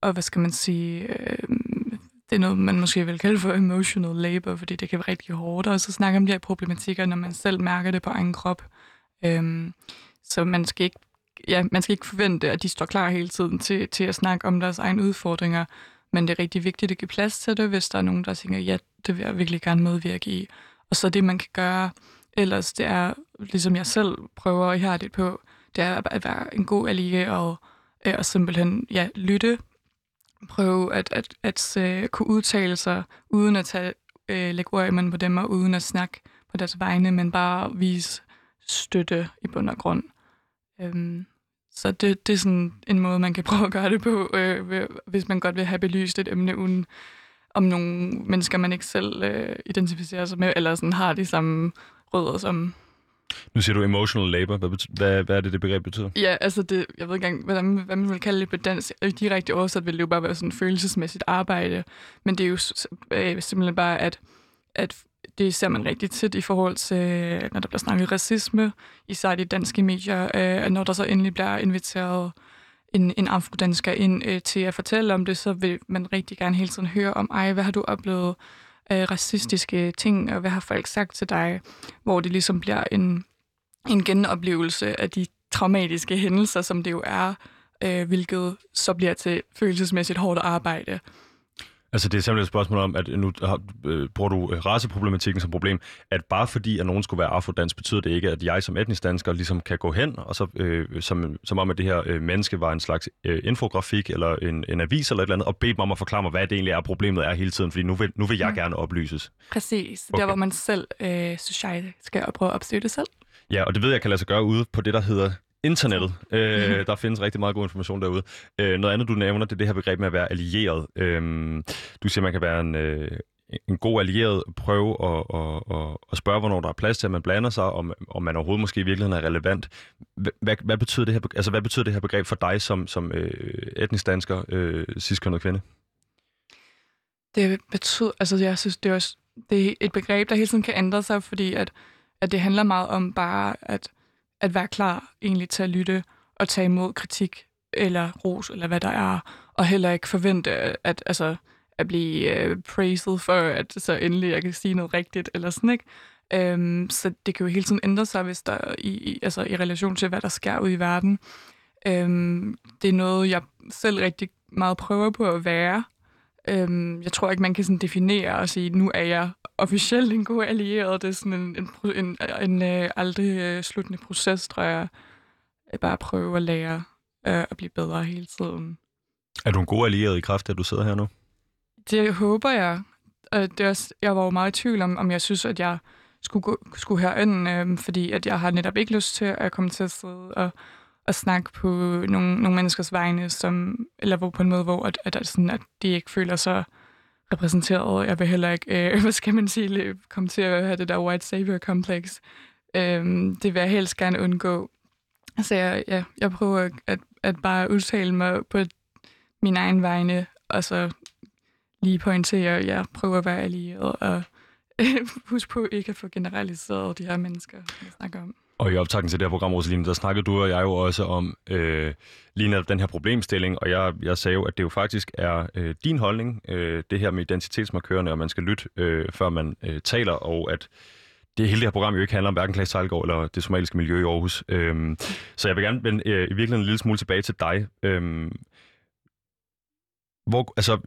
og hvad skal man sige, øh, det er noget, man måske vil kalde for emotional labor, fordi det kan være rigtig hårdt, og så snakke om de her problematikker, når man selv mærker det på egen krop. Øhm, så man skal ikke ja, man skal ikke forvente, at de står klar hele tiden til, til at snakke om deres egne udfordringer, men det er rigtig vigtigt at give plads til det, hvis der er nogen, der tænker, ja, det vil jeg virkelig gerne medvirke i. Og så det, man kan gøre ellers, det er, ligesom jeg selv prøver at have det på, det er at være en god allieret og, øh, og simpelthen ja, lytte prøve at, at, at, at uh, kunne udtale sig, uden at tage, uh, lægge ord i på dem, og uden at snakke på deres vegne, men bare vise støtte i bund og grund. Um, så det, det er sådan en måde, man kan prøve at gøre det på, øh, hvis man godt vil have belyst et emne uden om nogle mennesker, man ikke selv øh, identificerer sig med, eller sådan har de samme rødder som nu siger du emotional labor. Hvad, hvad, hvad er det, det begreb betyder? Ja, altså det, jeg ved ikke engang, hvordan, hvad man vil kalde det på dansk. Øh, direkte oversat vil det jo bare være sådan følelsesmæssigt arbejde. Men det er jo øh, simpelthen bare, at, at det ser man rigtig tit i forhold til, når der bliver snakket racisme, især de danske medier, øh, når der så endelig bliver inviteret en, en afrodansker ind øh, til at fortælle om det, så vil man rigtig gerne hele tiden høre om, ej, hvad har du oplevet? Øh, racistiske ting, og hvad har folk sagt til dig, hvor det ligesom bliver en, en genoplevelse af de traumatiske hændelser, som det jo er, øh, hvilket så bliver til følelsesmæssigt hårdt arbejde. Altså det er simpelthen et spørgsmål om, at nu har, øh, bruger du øh, raceproblematikken som problem, at bare fordi, at nogen skulle være afrodansk, betyder det ikke, at jeg som etnisk dansker ligesom kan gå hen, og så øh, som, som om, at det her øh, menneske var en slags øh, infografik, eller en, en avis eller et eller andet, og bede mig om at forklare mig, hvad det egentlig er, problemet er hele tiden, fordi nu vil, nu vil jeg mm. gerne oplyses. Præcis. Okay. Der, hvor man selv, øh, synes jeg, skal prøve at opsøge det selv. Ja, og det ved jeg kan lade sig gøre ude på det, der hedder internettet. Øh, der findes rigtig meget god information derude. Øh, noget andet, du nævner, det er det her begreb med at være allieret. Øh, du siger, man kan være en, øh, en god allieret, prøve at, at, at, at spørge, hvornår der er plads til, at man blander sig, om, om man overhovedet måske i virkeligheden er relevant. Hvad, hvad, betyder, det her, altså, hvad betyder det her begreb for dig som, som øh, etnisk dansker, øh, sidstkønnet kvinde? Det betyder, altså jeg synes, det er, også, det er et begreb, der hele tiden kan ændre sig, fordi at, at det handler meget om bare at at være klar egentlig til at lytte og tage imod kritik eller ros, eller hvad der er, og heller ikke forvente at, altså, at blive øh, praised for, at så endelig jeg kan sige noget rigtigt, eller sådan, ikke? Øhm, så det kan jo hele tiden ændre sig, hvis der i, i, altså i relation til, hvad der sker ude i verden. Øhm, det er noget, jeg selv rigtig meget prøver på at være. Øhm, jeg tror ikke, man kan sådan definere og sige, nu er jeg officielt en god allieret. Det er sådan en, en, en, en, en øh, aldrig øh, sluttende proces, tror jeg. jeg bare prøve at lære øh, at blive bedre hele tiden. Er du en god allieret i kraft, at du sidder her nu? Det håber jeg. Og det er også, jeg var jo meget i tvivl om, om jeg synes, at jeg skulle, gå, skulle herind, øh, fordi at jeg har netop ikke lyst til at komme til at sidde og, at snakke på nogle, nogle menneskers vegne, som, eller hvor på en måde, hvor at, at, sådan, at de ikke føler sig repræsenteret. Jeg vil heller ikke, øh, hvad skal man sige, komme til at have det der white savior complex. Øh, det vil jeg helst gerne undgå. Så jeg, ja, jeg prøver at, at bare udtale mig på min egen vegne, og så lige pointere, at jeg prøver at være allieret, og husk på ikke at få generaliseret de her mennesker, jeg snakker om. Og i optakten til det her program, Rosaline, der snakkede du og jeg jo også om øh, lige netop den her problemstilling, og jeg, jeg sagde jo, at det jo faktisk er øh, din holdning, øh, det her med identitetsmarkørerne, og man skal lytte, øh, før man øh, taler, og at det hele det her program jo ikke handler om hverken Klaas Sejlgaard eller det somaliske miljø i Aarhus. Øhm, så jeg vil gerne vende øh, i virkeligheden en lille smule tilbage til dig. Øhm, hvor, altså,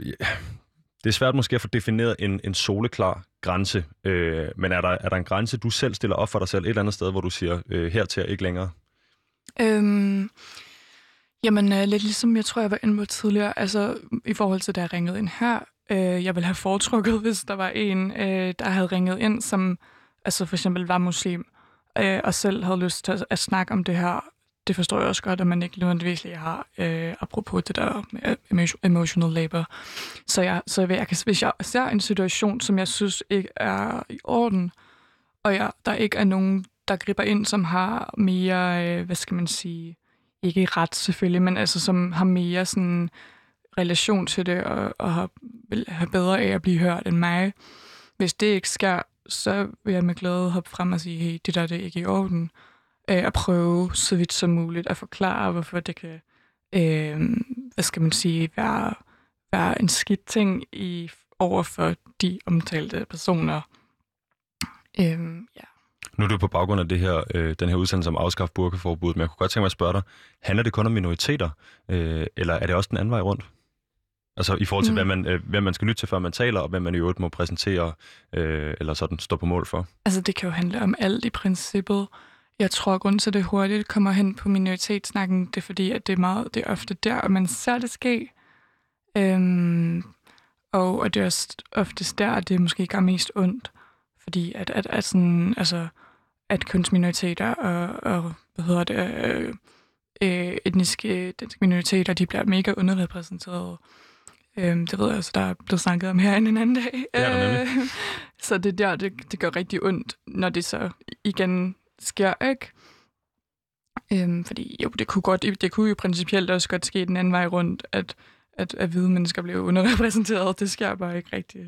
det er svært måske at få defineret en, en soleklar grænse, øh, men er der, er der en grænse, du selv stiller op for dig selv et eller andet sted, hvor du siger, øh, her til ikke længere? Øhm, jamen, øh, lidt ligesom jeg tror, jeg var inde på tidligere, altså i forhold til, da jeg ringede ind her, øh, jeg ville have foretrukket, hvis der var en, øh, der havde ringet ind, som altså for eksempel var muslim, øh, og selv havde lyst til at, at snakke om det her det forstår jeg også godt, at man ikke nødvendigvis lige har, øh, apropos det der med emotional labor. Så, jeg, så jeg kan, hvis jeg ser en situation, som jeg synes ikke er i orden, og jeg, der ikke er nogen, der griber ind, som har mere, øh, hvad skal man sige, ikke ret selvfølgelig, men altså som har mere sådan relation til det, og, og har, vil have bedre af at blive hørt end mig. Hvis det ikke sker, så vil jeg med glæde hoppe frem og sige, hey, det der det er ikke i orden øh, at prøve så vidt som muligt at forklare, hvorfor det kan, øh, hvad skal man sige, være, være en skidt ting i, over for de omtalte personer. Øh, ja. Nu er du på baggrund af det her, øh, den her udsendelse om afskaffe burkeforbuddet, men jeg kunne godt tænke mig at spørge dig, handler det kun om minoriteter, øh, eller er det også den anden vej rundt? Altså i forhold til, mm. hvad, man, øh, hvad man skal lytte til, før man taler, og hvad man i øvrigt må præsentere, øh, eller sådan stå på mål for? Altså det kan jo handle om alt i princippet. Jeg tror, at grunden til, at det hurtigt kommer hen på minoritetssnakken, det er fordi, at det er, meget, det er ofte der, at man ser det ske. Øhm, og, og det er også oftest der, at det måske gør mest ondt. Fordi at, at, at, sådan, altså, at kønsminoriteter og, og hvad hedder det, øh, øh, etniske danske minoriteter, de bliver mega underrepræsenteret. Øhm, det ved jeg også, der er blevet snakket om her en anden dag. Ja, øh, så det er der, det, det gør rigtig ondt, når det så igen sker, ikke? Øhm, fordi jo, det kunne, godt, det kunne jo principielt også godt ske den anden vej rundt, at, at, at hvide mennesker blev underrepræsenteret. Det sker bare ikke rigtigt.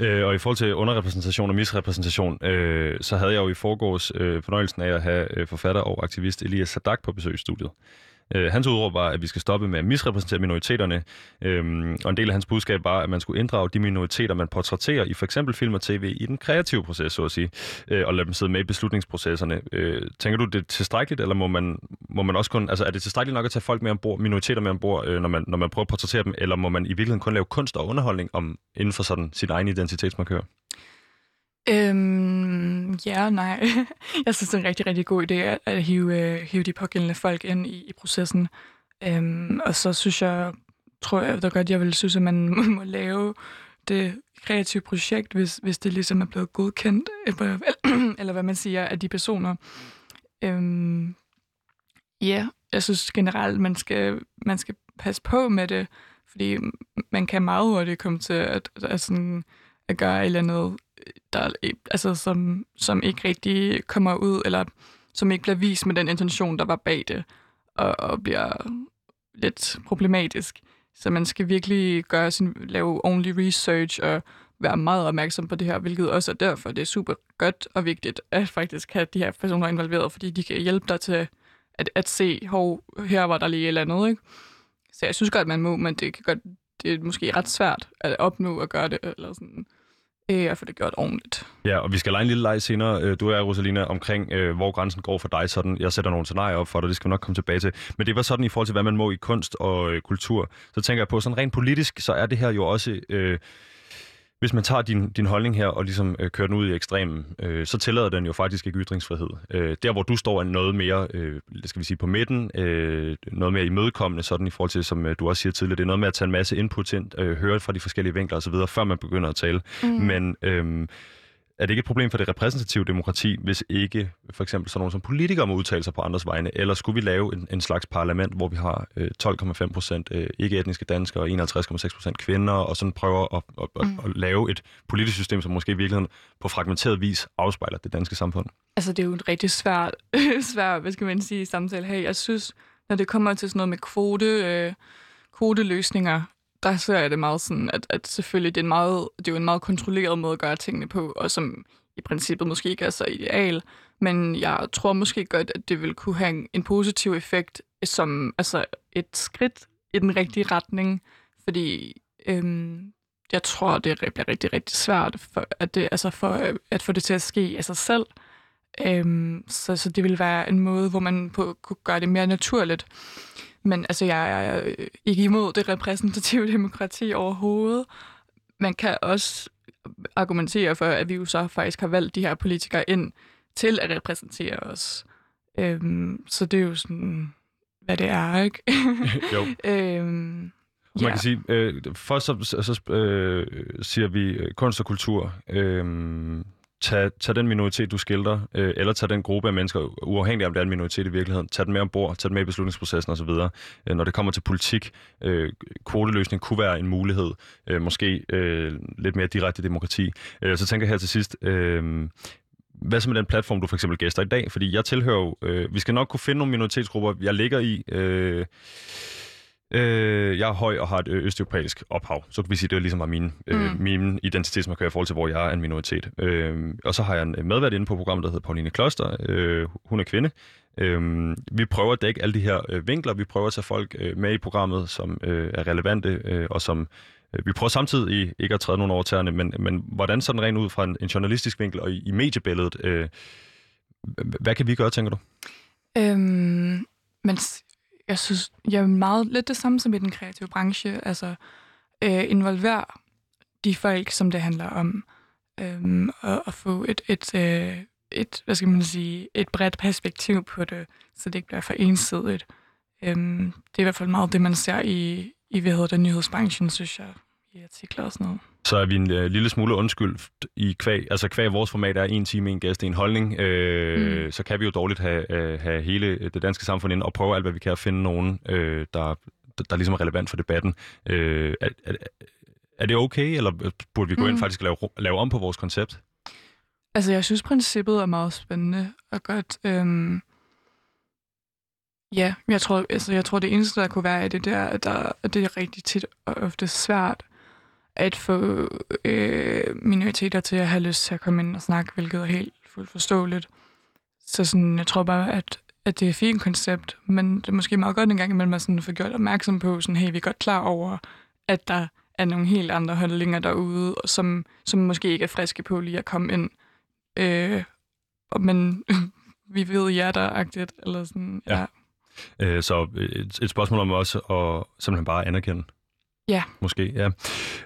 Øh, og i forhold til underrepræsentation og misrepræsentation, øh, så havde jeg jo i forgårs øh, fornøjelsen af at have øh, forfatter og aktivist Elias Sadak på besøg i studiet. Øh, hans udråb var, at vi skal stoppe med at misrepræsentere minoriteterne, øh, og en del af hans budskab var, at man skulle inddrage de minoriteter, man portrætterer i for eksempel film og tv i den kreative proces, så at sige, øh, og lade dem sidde med i beslutningsprocesserne. Øh, tænker du, det er tilstrækkeligt, eller må man, må man også kun, altså er det tilstrækkeligt nok at tage folk med ombord, minoriteter med ombord, øh, når, man, når man prøver at portrættere dem, eller må man i virkeligheden kun lave kunst og underholdning om, inden for sådan sin egen identitetsmarkør? Øhm, ja, nej. Jeg synes, det er en rigtig, rigtig god idé at, at hive, øh, hive de pågældende folk ind i, i processen. Øhm, og så synes jeg, tror jeg da godt, jeg vil synes, at man må lave det kreative projekt, hvis, hvis det ligesom er blevet godkendt, øh, eller, eller hvad man siger, af de personer. Øhm, ja, jeg synes generelt, man skal, man skal passe på med det, fordi man kan meget hurtigt komme til at, at, sådan, at gøre et eller andet der, altså, som, som ikke rigtig kommer ud, eller som ikke bliver vist med den intention, der var bag det, og, og bliver lidt problematisk. Så man skal virkelig gøre sin, lave ordentlig research og være meget opmærksom på det her, hvilket også er derfor, det er super godt og vigtigt at faktisk have de her personer involveret, fordi de kan hjælpe dig til at, at se, hvor her var der lige et eller andet, ikke? Så jeg synes godt, man må, men det, kan godt, det er måske ret svært at opnå at gøre det, eller sådan øh, Øh, og få det gjort ordentligt. Ja, og vi skal lege en lille leg senere, øh, du er Rosalina, omkring øh, hvor grænsen går for dig. Sådan, jeg sætter nogle scenarier op for dig, det skal vi nok komme tilbage til. Men det var sådan i forhold til, hvad man må i kunst og øh, kultur. Så tænker jeg på, sådan rent politisk, så er det her jo også... Øh, hvis man tager din, din holdning her og ligesom øh, kører den ud i ekstremen, øh, så tillader den jo faktisk ikke ytringsfrihed. Øh, der, hvor du står, er noget mere, øh, skal vi sige, på midten, øh, noget mere imødekommende, sådan i forhold til, som øh, du også siger tidligere, det er noget med at tage en masse input ind, øh, høre fra de forskellige vinkler osv., før man begynder at tale. Mm. Men øh, er det ikke et problem for det repræsentative demokrati, hvis ikke for eksempel sådan nogle som politikere må udtale sig på andres vegne? Eller skulle vi lave en, en slags parlament, hvor vi har øh, 12,5 procent øh, ikke-etniske danskere og 51,6 procent kvinder, og sådan prøver at, at, at, mm. at lave et politisk system, som måske i virkeligheden på fragmenteret vis afspejler det danske samfund? Altså, det er jo en rigtig svær, svær hvad skal man sige, samtale her. Jeg synes, når det kommer til sådan noget med kvote, øh, kvoteløsninger, der ser jeg det meget sådan, at, at selvfølgelig det er, en meget, det er jo en meget kontrolleret måde at gøre tingene på, og som i princippet måske ikke er så ideal, men jeg tror måske godt, at det vil kunne have en, positiv effekt som altså et skridt i den rigtige retning, fordi øhm, jeg tror, det bliver rigtig, rigtig svært for, at, det, altså for at få det til at ske af sig selv. Øhm, så, så det vil være en måde, hvor man på, kunne gøre det mere naturligt. Men altså, jeg er ikke imod det repræsentative demokrati overhovedet. Man kan også argumentere for, at vi jo så faktisk har valgt de her politikere ind til at repræsentere os. Øhm, så det er jo sådan, hvad det er, ikke? jo. øhm, man ja. kan sige, øh, først så, så øh, siger vi øh, kunst og kultur. Øh, tag, tag den minoritet, du skildrer, øh, eller tag den gruppe af mennesker, uafhængigt om det er en minoritet i virkeligheden, tag den med ombord, tag den med i beslutningsprocessen osv. Øh, når det kommer til politik, øh, kvoteløsning kunne være en mulighed, øh, måske øh, lidt mere direkte demokrati. Øh, så tænker jeg her til sidst, øh, hvad så med den platform, du for eksempel gæster i dag? Fordi jeg tilhører jo, øh, vi skal nok kunne finde nogle minoritetsgrupper, jeg ligger i, øh, Øh, jeg er høj og har et øh, østeuropæisk ophav. Så kan vi sige, at det ligesom var min, øh, mm. min identitetsmarkør i forhold til, hvor jeg er en minoritet. Øh, og så har jeg en medvært inde på programmet, der hedder Pauline Kloster. Øh, hun er kvinde. Øh, vi prøver at dække alle de her øh, vinkler. Vi prøver at tage folk øh, med i programmet, som øh, er relevante, øh, og som øh, vi prøver samtidig ikke at træde nogen over tæerne, men, men hvordan sådan rent ud fra en, en journalistisk vinkel og i, i mediebilledet, øh, hvad kan vi gøre, tænker du? Øhm, men jeg synes, jeg er meget lidt det samme som i den kreative branche. Altså, øh, involvere de folk, som det handler om, øh, og, og få et, et, øh, et, hvad skal man sige, et bredt perspektiv på det, så det ikke bliver for ensidigt. Øh, det er i hvert fald meget det, man ser i, i hvad hedder det, nyhedsbranchen, synes jeg, i artikler og sådan noget så er vi en øh, lille smule undskyld i kvæg. Altså kvæg vores format er en time, en gæst, en holdning. Øh, mm. Så kan vi jo dårligt have, øh, have hele det danske samfund ind og prøve alt, hvad vi kan at finde nogen, øh, der, der, der ligesom er relevant for debatten. Øh, er, er, er det okay, eller burde vi gå mm. ind faktisk og lave, lave om på vores koncept? Altså, jeg synes, princippet er meget spændende og godt. Øhm Ja, jeg tror, altså, jeg tror, det eneste, der kunne være, at det der, at, der, at det er rigtig tit og ofte svært at få øh, minoriteter til at have lyst til at komme ind og snakke, hvilket er helt fuldt forståeligt. Så sådan, jeg tror bare, at, at det er et fint koncept, men det er måske meget godt en gang imellem at sådan få gjort opmærksom på, sådan, hey, vi er godt klar over, at der er nogle helt andre holdninger derude, som, som måske ikke er friske på lige at komme ind. Øh, men vi ved ja der-agtigt, eller sådan, ja. ja. Øh, så et, et spørgsmål om også at simpelthen bare anerkende, Ja. Måske, ja.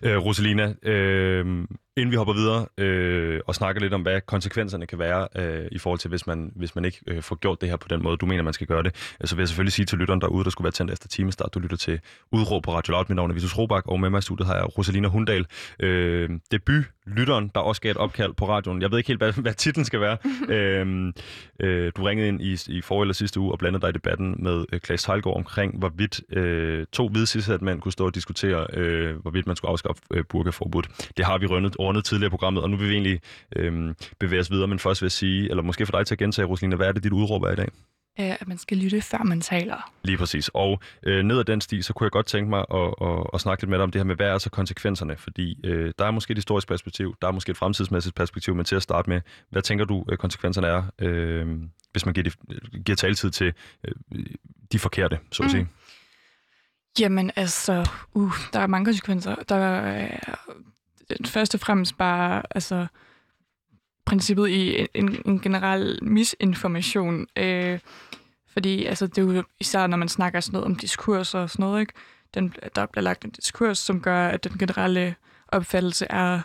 Øh, Rosalina, øh, inden vi hopper videre øh, og snakker lidt om, hvad konsekvenserne kan være øh, i forhold til, hvis man, hvis man ikke øh, får gjort det her på den måde, du mener, man skal gøre det, øh, så vil jeg selvfølgelig sige til lytteren derude, der skulle være tændt efter timestart, du lytter til Udråb på Radio Loud. Mit navn er Vitus Robak, og med mig i studiet har jeg Rosalina Hundal, øh, debut lytteren, der også gav et opkald på radioen. Jeg ved ikke helt, hvad, hvad titlen skal være. øh, øh, du ringede ind i, i forrige eller sidste uge og blandede dig i debatten med øh, Klaas Tejlgaard omkring, hvorvidt øh, to hvide mænd kunne stå og diskutere, øh, hvorvidt man skulle afskaffe øh, burkaforbud. Det har vi rundet, rundet tidligere i programmet, og nu vil vi egentlig øh, bevæge os videre, men først vil jeg sige, eller måske for dig til at gentage, Rosalina, hvad er det, dit udråb er i dag? at man skal lytte, før man taler. Lige præcis. Og øh, ned ad den sti, så kunne jeg godt tænke mig at, at, at snakke lidt med dig om det her med, hvad er så konsekvenserne? Fordi øh, der er måske et historisk perspektiv, der er måske et fremtidsmæssigt perspektiv, men til at starte med, hvad tænker du, øh, konsekvenserne er, øh, hvis man giver, de, giver taletid til øh, de forkerte, så at mm. sige? Jamen altså, uh, der er mange konsekvenser. Der er, først og fremmest bare altså, princippet i en, en generel misinformation. Øh, fordi altså, det er jo især, når man snakker sådan noget om diskurser og sådan noget, ikke? Den, der bliver lagt en diskurs, som gør, at den generelle opfattelse er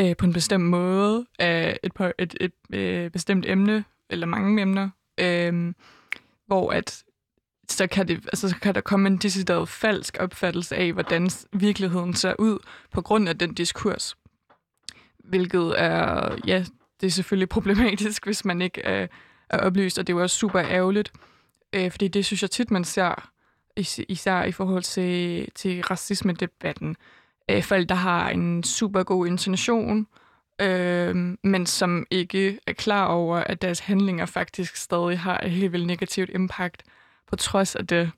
øh, på en bestemt måde af et, et, et, et øh, bestemt emne, eller mange emner, øh, hvor at så kan, det, altså, så kan der komme en decideret falsk opfattelse af, hvordan virkeligheden ser ud på grund af den diskurs. Hvilket er, ja, det er selvfølgelig problematisk, hvis man ikke er, er oplyst, og det er jo også super ærgerligt, øh, fordi det synes jeg tit, man ser, is- især i forhold til, til racisme-debatten. Øh, folk, der har en super god intention, øh, men som ikke er klar over, at deres handlinger faktisk stadig har et helt vildt negativt impact på trods af det.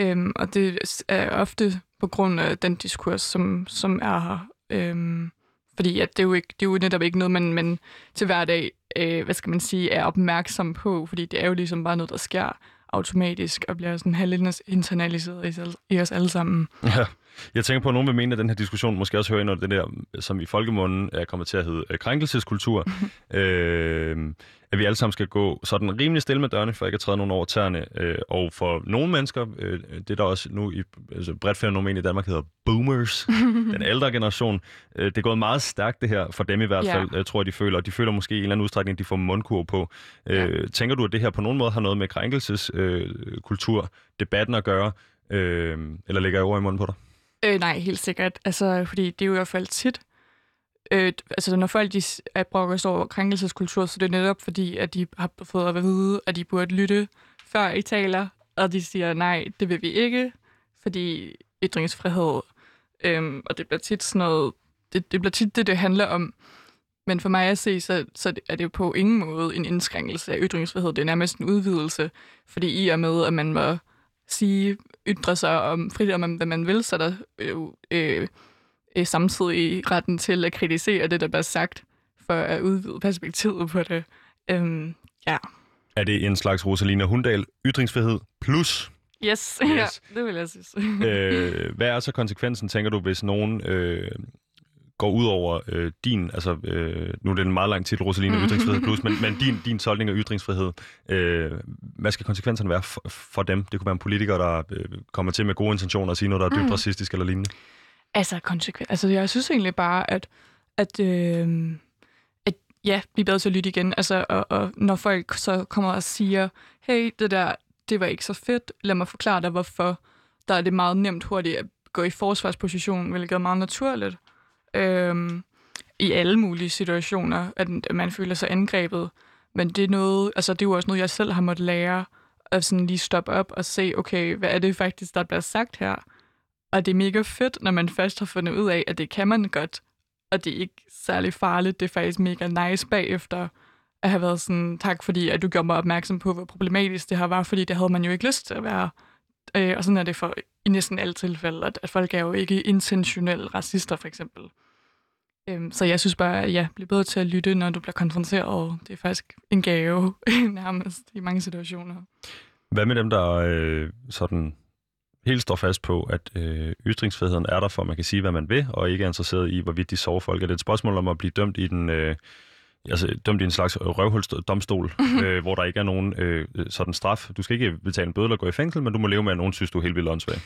Øhm, og det er ofte på grund af den diskurs, som, som er her. Øhm, fordi at det, er jo ikke, det er jo netop ikke noget, man, man til hverdag øh, hvad skal man sige, er opmærksom på, fordi det er jo ligesom bare noget, der sker automatisk og bliver sådan halvt internaliseret i, i os alle sammen. Ja. Jeg tænker på, at nogen vil mene, at den her diskussion måske også hører ind under det der, som i folkemunden er kommet til at hedde øh, krænkelseskultur. øh, at vi alle sammen skal gå sådan rimelig stille med dørene, for ikke at træde nogen over tæerne. Øh, og for nogle mennesker, øh, det der også nu i altså bredt fænomen i Danmark hedder boomers, den ældre generation, øh, det er gået meget stærkt det her, for dem i hvert fald, ja. jeg tror de føler. Og de føler måske i en eller anden udstrækning, de får mundkur på. Øh, ja. Tænker du, at det her på nogen måde har noget med krænkelseskultur, øh, debatten at gøre, øh, eller lægger jeg ord i munden på dig? Øh, nej, helt sikkert. Altså, fordi det er jo i hvert fald tit, øh, altså når folk de er brokker sig over krænkelseskultur, så det er netop fordi, at de har fået at vide, at de burde lytte, før I taler, og de siger, nej, det vil vi ikke, fordi ytringsfrihed, øh, og det bliver tit sådan noget, det, det bliver tit det, det handler om. Men for mig at se, så, så er det jo på ingen måde en indskrænkelse af ytringsfrihed. Det er nærmest en udvidelse, fordi i og med, at man må sige, ytre sig om frit om, hvad man vil, så er der jo øh, øh, samtidig retten til at kritisere det, der bliver sagt, for at udvide perspektivet på det. Øhm, ja. Er det en slags Rosalina Hundal ytringsfrihed plus? Yes, yes. ja, det vil jeg synes. øh, hvad er så konsekvensen, tænker du, hvis nogen øh, går ud over øh, din, altså øh, nu er det en meget lang titel, Rosalina mm. Ytringsfrihed Plus, men, men din, din tolkning af ytringsfrihed, øh, hvad skal konsekvenserne være for, for dem? Det kunne være en politiker, der øh, kommer til med gode intentioner og sige noget, der er dybt mm. racistisk eller lignende. Altså, konsekvens. Altså, jeg synes egentlig bare, at, at, øh, at ja, vi er bedre til at lytte igen. Altså, og, og når folk så kommer og siger, hey, det der, det var ikke så fedt, lad mig forklare dig, hvorfor. Der er det meget nemt hurtigt at gå i forsvarsposition, hvilket er meget naturligt øhm, i alle mulige situationer, at man føler sig angrebet. Men det er noget, altså det er jo også noget, jeg selv har måttet lære, at sådan lige stoppe op og se, okay, hvad er det faktisk, der bliver sagt her? Og det er mega fedt, når man først har fundet ud af, at det kan man godt, og det er ikke særlig farligt. Det er faktisk mega nice bagefter at have været sådan, tak fordi, at du gjorde mig opmærksom på, hvor problematisk det her var, fordi det havde man jo ikke lyst til at være. Øh, og sådan er det for i næsten alle tilfælde, at, at folk er jo ikke intentionelle racister, for eksempel. Øhm, så jeg synes bare, at ja, bliv bedre til at lytte, når du bliver konfronteret. Det er faktisk en gave, nærmest, i mange situationer. Hvad med dem, der øh, sådan helt står fast på, at øh, ytringsfriheden er der, for at man kan sige, hvad man vil, og ikke er interesseret i, hvorvidt de sover folk? Er det et spørgsmål om at blive dømt i den... Øh, altså dømt i en slags røvhulsdomstol, øh, hvor der ikke er nogen øh, sådan straf. Du skal ikke betale en bøde eller gå i fængsel, men du må leve med, at nogen synes, du er helt vildt åndssvag.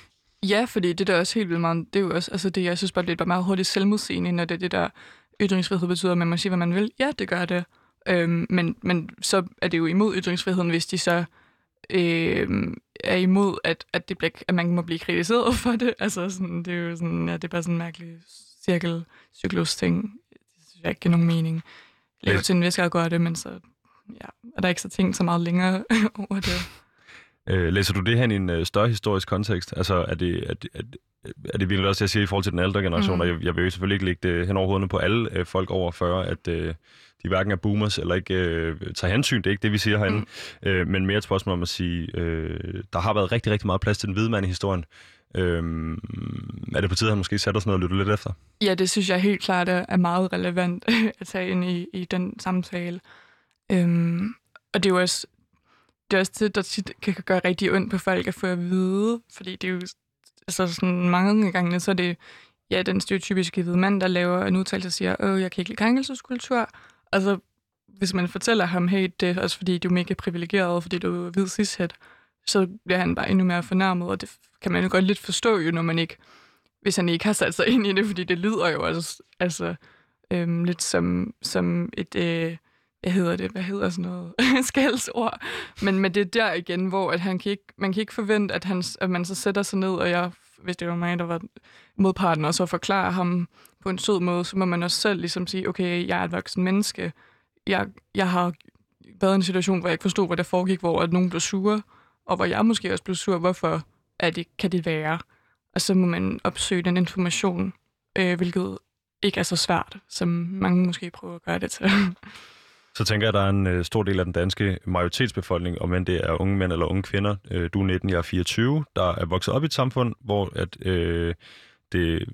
Ja, fordi det der er også helt vildt meget, det er jo også, altså det, jeg synes bare, det er bare meget hurtigt selvmodsigende, når det det der ytringsfrihed betyder, at man må sige, hvad man vil. Ja, det gør det. Øhm, men, men så er det jo imod ytringsfriheden, hvis de så øhm, er imod, at, at, det bliver, at man må blive kritiseret for det. Altså, sådan, det er jo sådan, ja, det er bare sådan en mærkelig cirkel, ting. Det synes jeg ikke giver nogen mening. Leve til en vis grad gør det, men så ja, er der ikke så ting så meget længere over det. Øh, læser du det her i en øh, større historisk kontekst? Altså, er det, er det, er det, er det virkelig også, jeg siger, i forhold til den ældre generation, mm. og jeg, jeg vil jo selvfølgelig ikke lægge det hen over hovederne på alle øh, folk over 40, at øh, de hverken er boomers eller ikke øh, tager hensyn. Det er ikke det, vi siger herinde. Mm. Øh, men mere et spørgsmål om at sige, øh, der har været rigtig, rigtig meget plads til den hvide mand i historien. Øh, er det på tide, at han måske sætter sig noget og lytter lidt efter? Ja, det synes jeg helt klart er meget relevant at tage ind i, i den samtale. Øhm, og det er jo også det er også det, der tit kan gøre rigtig ondt på folk at få at vide, fordi det er jo altså sådan mange gange, så er det ja, den stereotypiske hvide mand, der laver en udtalelse og siger, åh, jeg kan ikke lide krænkelseskultur. Altså, hvis man fortæller ham, hey, det er også fordi, du er mega privilegeret, fordi du er hvid cishet, så bliver han bare endnu mere fornærmet, og det kan man jo godt lidt forstå jo, når man ikke, hvis han ikke har sat sig ind i det, fordi det lyder jo altså, altså øhm, lidt som, som et, øh, hvad hedder det, hvad hedder sådan noget, skældsord. Men, men det er der igen, hvor at han kan ikke, man kan ikke forvente, at, han, at man så sætter sig ned, og jeg, hvis det var mig, der var modparten, og så forklare ham på en sød måde, så må man også selv ligesom sige, okay, jeg er et voksen menneske, jeg, jeg har været i en situation, hvor jeg ikke forstod, hvad der foregik, hvor at nogen blev sure, og hvor jeg måske også blev sur, hvorfor er det, kan det være? Og så må man opsøge den information, øh, hvilket ikke er så svært, som mange måske prøver at gøre det til. Så tænker jeg, at der er en øh, stor del af den danske majoritetsbefolkning, om end det er unge mænd eller unge kvinder, øh, du er 19, jeg er 24, der er vokset op i et samfund, hvor at, øh, det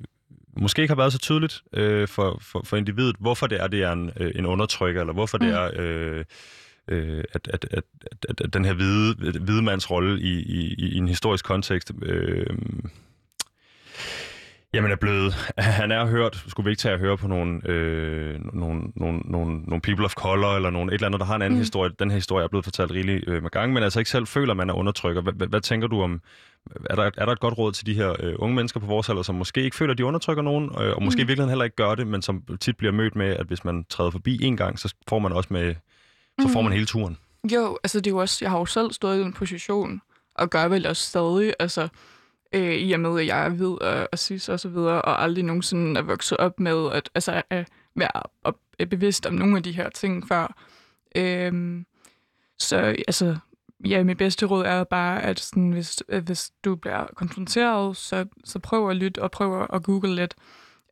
måske ikke har været så tydeligt øh, for, for, for individet, hvorfor det er, det er en, øh, en undertrykker, eller hvorfor mm. det er... Øh, øh, at, at, at, at, at den her hvide, hvide mands rolle i, i, i en historisk kontekst øh, Jamen er blevet, han er hørt, skulle vi ikke tage at høre på nogle, øh, nogle, nogle, nogle, nogle people of color, eller nogle, et eller andet, der har en anden mm. historie. Den her historie er blevet fortalt rigeligt øh, med gang, men altså ikke selv føler, man er undertrykker. Hvad, hvad, tænker du om, er der, er der et godt råd til de her øh, unge mennesker på vores alder, som måske ikke føler, at de undertrykker nogen, øh, og måske mm. i virkeligheden heller ikke gør det, men som tit bliver mødt med, at hvis man træder forbi en gang, så får man også med, så får man mm. hele turen. Jo, altså det er jo også, jeg har jo selv stået i den position, og gør vel også stadig, altså øh, i og med, at jeg er hvid og, og cis og så videre, og aldrig nogensinde er vokset op med at, altså, at være op, bevidst om nogle af de her ting før. Øh, så altså, ja, mit bedste råd er bare, at sådan, hvis, hvis du bliver konfronteret, så, så prøv at lytte og prøv at google lidt.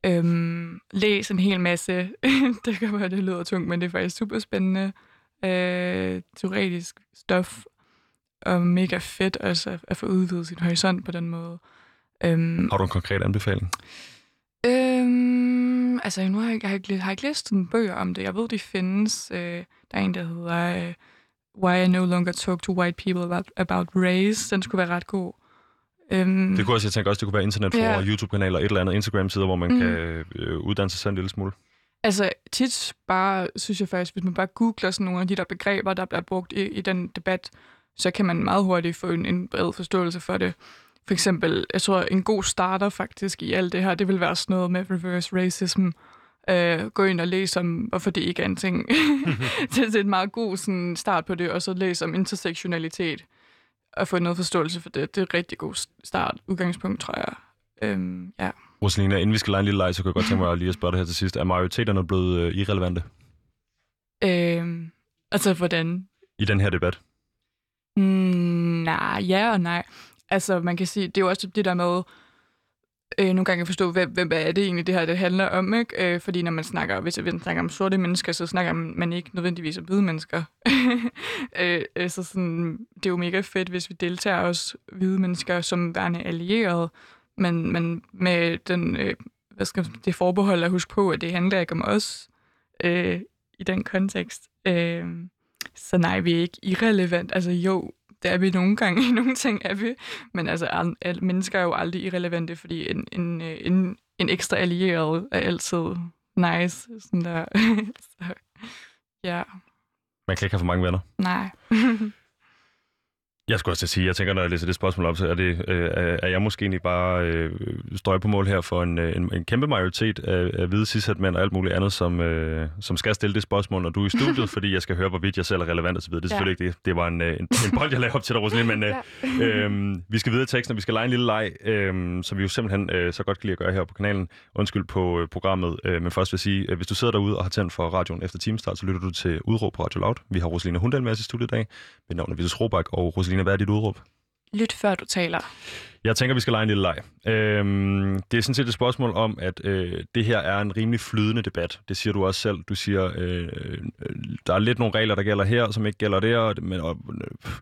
Øhm, læs en hel masse. det kan være, det lyder tungt, men det er faktisk super spændende. Øh, teoretisk stof og mega fedt også at, at få udvidet sin horisont på den måde. Øhm, har du en konkret anbefaling? Øhm, altså, nu har jeg, jeg, har ikke, har ikke læst en bøger om det. Jeg ved, de findes. Øh, der er en, der hedder øh, Why I No Longer Talk to White People About, about Race. Den skulle være ret god. Øhm, det kunne også, jeg tænker også, det kunne være internetforer, yeah. YouTube-kanaler, et eller andet Instagram-sider, hvor man mm. kan øh, uddanne sig selv en lille smule. Altså tit bare, synes jeg faktisk, hvis man bare googler sådan nogle af de der begreber, der bliver brugt i, i den debat, så kan man meget hurtigt få en, en bred forståelse for det. For eksempel, jeg tror, en god starter faktisk i alt det her, det vil være sådan noget med reverse racism. Uh, gå ind og læse om, hvorfor det ikke er en ting. det, er en meget god sådan, start på det, og så læse om intersektionalitet og få noget forståelse for det. Det er et rigtig god start, udgangspunkt, tror jeg. Um, ja. Rosalina, inden vi skal lege en lille leg, så kan jeg godt tænke mig lige at spørge dig her til sidst. Er majoriteterne blevet uh, irrelevante? Uh, altså, hvordan? I den her debat? Mm, nej, ja og nej. Altså, man kan sige, det er jo også det der med, øh, nogle gange at forstå, hvem, hvem er det egentlig, det her det handler om, ikke? Øh, fordi når man snakker, hvis man snakker om sorte mennesker, så snakker man ikke nødvendigvis om hvide mennesker. øh, øh, så sådan, det er jo mega fedt, hvis vi deltager også hvide mennesker som værende allierede, men, men med den, øh, hvad skal man, det forbehold at huske på, at det handler ikke om os øh, i den kontekst. Øh, så nej, vi er ikke irrelevant. Altså jo, det er vi nogle gange. I nogle ting er vi. Men altså, alle mennesker er jo aldrig irrelevante, fordi en, en, en, en ekstra allieret er altid nice. Sådan der. så, ja. Man kan ikke have for mange venner. Nej. Jeg skulle også sige, jeg tænker, når jeg læser det spørgsmål op, så er, det, øh, er jeg måske egentlig bare øh, støj på mål her for en, øh, en, en kæmpe majoritet af, af hvide mænd og alt muligt andet, som, øh, som skal stille det spørgsmål, når du er i studiet, fordi jeg skal høre, hvorvidt jeg selv er relevant osv. Det er selvfølgelig ja. ikke det. Det var en, øh, en, en bold, jeg lavede op til dig, Rosalie, men øh, øh, vi skal videre i teksten, og vi skal lege en lille leg, øh, som vi jo simpelthen øh, så godt kan lide at gøre her på kanalen. Undskyld på øh, programmet, øh, men først vil jeg sige, øh, hvis du sidder derude og har tændt for radioen efter timestart, så lytter du til Udråb på Radio Loud. Vi har Rosalina Hundal med os i studiet i dag. Mit navn er Vitus Robak, og Rosalina Christina, hvad er dit udråb? Lyt før du taler. Jeg tænker, vi skal lege en lille leg. Øhm, det er sådan set et spørgsmål om, at øh, det her er en rimelig flydende debat. Det siger du også selv. Du siger, øh, øh, der er lidt nogle regler, der gælder her, som ikke gælder der, men og, øh,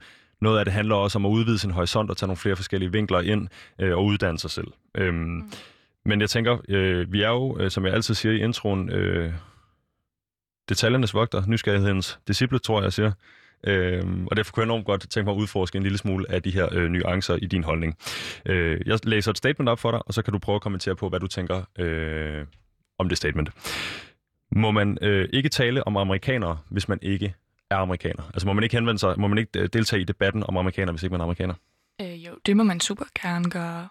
noget af det handler også om at udvide sin horisont og tage nogle flere forskellige vinkler ind øh, og uddanne sig selv. Øhm, mm. Men jeg tænker, øh, vi er jo, øh, som jeg altid siger i introen, øh, detaljernes vogter, nysgerrighedens disciple, tror jeg, jeg siger. Øhm, og derfor kunne jeg enormt godt tænke mig at udforske en lille smule af de her øh, nuancer i din holdning. Øh, jeg læser et statement op for dig, og så kan du prøve at kommentere på, hvad du tænker øh, om det statement. Må man øh, ikke tale om amerikanere, hvis man ikke er amerikaner? Altså må man ikke henvende sig, må man ikke øh, deltage i debatten om amerikanere, hvis ikke man er amerikaner? Øh, jo, det må man super gerne gøre.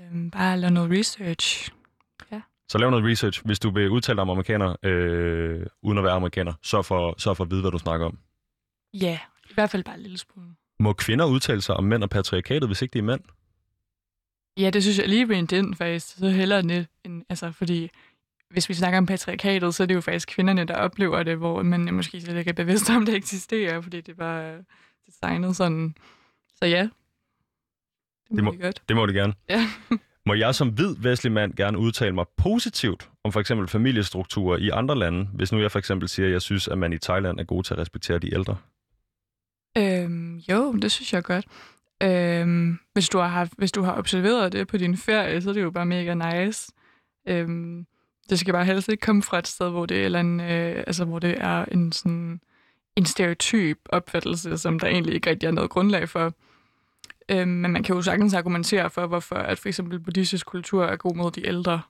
Øhm, bare lave noget research. Så lav noget research. Hvis du vil udtale dig om amerikanere, øh, uden at være amerikaner, så for, så for at vide, hvad du snakker om. Ja, i hvert fald bare en lille smule. Må kvinder udtale sig om mænd og patriarkatet, hvis ikke de er mænd? Ja, det synes jeg lige ved den faktisk. Så hellere det, end, altså, fordi hvis vi snakker om patriarkatet, så er det jo faktisk kvinderne, der oplever det, hvor man måske slet ikke er bevidst om, det eksisterer, fordi det var designet sådan. Så ja, det må, Det må- vi godt. Det må det gerne. Ja. Må jeg som hvid vestlig mand gerne udtale mig positivt om for eksempel familiestrukturer i andre lande, hvis nu jeg for eksempel siger, at jeg synes, at man i Thailand er god til at respektere de ældre? Øhm, jo, det synes jeg godt. Øhm, hvis, du har haft, hvis du har observeret det på din ferie, så er det jo bare mega nice. Øhm, det skal bare helst ikke komme fra et sted, hvor det er, eller en, øh, altså, hvor det er en, sådan, en stereotyp opfattelse, som der egentlig ikke rigtig er noget grundlag for. Øhm, men man kan jo sagtens argumentere for, hvorfor at for eksempel buddhistisk kultur er god mod de ældre.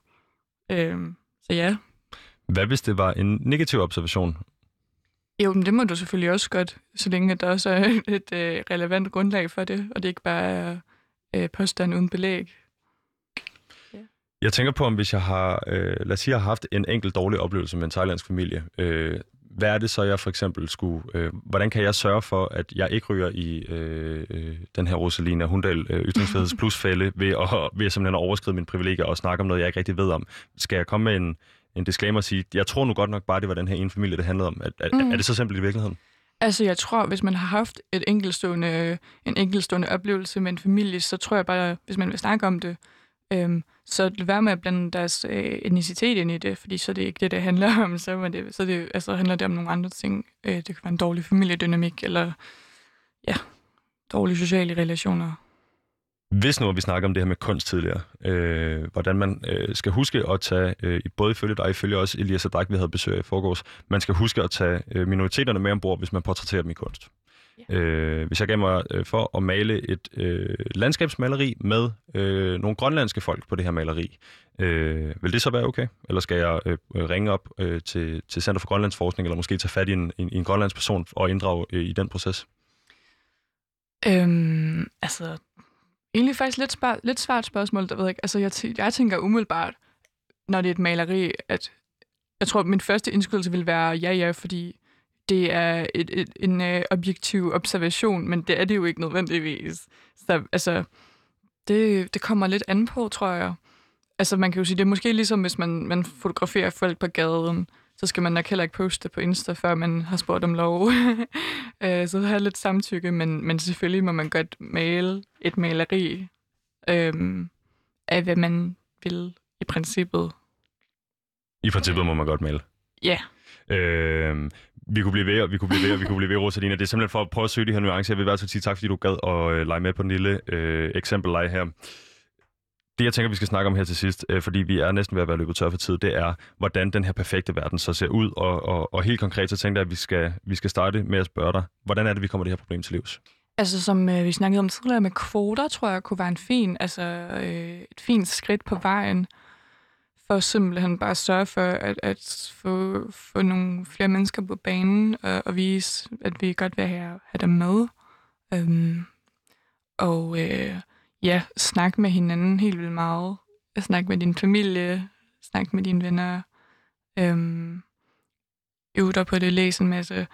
Øhm, så ja, Hvad hvis det var en negativ observation? Jo, men det må du selvfølgelig også godt, så længe at der også er et øh, relevant grundlag for det, og det ikke bare er øh, påstand uden belæg. Jeg tænker på, om hvis jeg har, øh, lad os sige, jeg har haft en enkelt dårlig oplevelse med en thailandsk familie, øh, hvad er det så, jeg for eksempel skulle... Øh, hvordan kan jeg sørge for, at jeg ikke ryger i øh, øh, den her Rosalina Hundal øh, ytringsfriheds plusfælde ved at, ved simpelthen at overskride mine privilegier og snakke om noget, jeg ikke rigtig ved om? Skal jeg komme med en, en disclaimer og sige, jeg tror nu godt nok bare, det var den her ene familie, det handlede om. Er, er, Mm. er det så simpelt i virkeligheden? Altså, jeg tror, hvis man har haft et enkeltstående, en enkeltstående oplevelse med en familie, så tror jeg bare, hvis man vil snakke om det, øhm, så lad være med at blande deres øh, etnicitet ind i det, fordi så er det ikke det, det handler om. Så, er det, så det, altså, handler det om nogle andre ting. Øh, det kan være en dårlig familiedynamik, eller ja, dårlige sociale relationer. Hvis nu, vi snakker om det her med kunst tidligere, øh, hvordan man øh, skal huske at tage, øh, både ifølge dig, ifølge også Elias Adrak, vi havde besøg i forgårs, man skal huske at tage øh, minoriteterne med ombord, hvis man portrætterer dem i kunst. Ja. Øh, hvis jeg gav mig øh, for at male et øh, landskabsmaleri med øh, nogle grønlandske folk på det her maleri, øh, vil det så være okay? Eller skal jeg øh, ringe op øh, til, til Center for Grønlandsforskning, eller måske tage fat i en, en, en grønlandsk person og inddrage øh, i den proces? Øhm, altså, egentlig faktisk lidt, spar- lidt svært spørgsmål, der ved jeg ikke. Altså, jeg, t- jeg tænker umiddelbart, når det er et maleri, at jeg tror, at min første indskydelse vil være ja, ja, fordi det er et, et, en øh, objektiv observation, men det er det jo ikke nødvendigvis. Så altså, det, det kommer lidt an på, tror jeg. Altså, man kan jo sige, det er måske ligesom, hvis man, man fotograferer folk på gaden, så skal man nok heller ikke poste på Insta, før man har spurgt om lov. Øh, så have lidt samtykke, men, men selvfølgelig må man godt male et maleri øhm, af, hvad man vil i princippet. I princippet må man godt male. Ja, Øh, vi kunne blive ved, og vi kunne blive ved, og vi kunne blive ved, Rosalina. Det er simpelthen for at prøve at søge de her nuancer. Jeg vil i hvert fald sige tak, fordi du gad at øh, lege med på den lille øh, eksempelleg her. Det, jeg tænker, vi skal snakke om her til sidst, øh, fordi vi er næsten ved at være løbet tør for tid, det er, hvordan den her perfekte verden så ser ud. Og, og, og helt konkret, så tænkte jeg, at vi skal, vi skal starte med at spørge dig, hvordan er det, vi kommer det her problem til livs? altså som øh, vi snakkede om tidligere med kvoter, tror jeg kunne være en fin, altså, øh, et fint skridt på vejen for simpelthen bare at sørge for at, at få, få nogle flere mennesker på banen og, og vise, at vi godt vil have, have dem med. Øhm, og øh, ja, snak med hinanden helt vildt meget. Snak med din familie, snak med dine venner. Øhm, øve dig på det, læse en masse.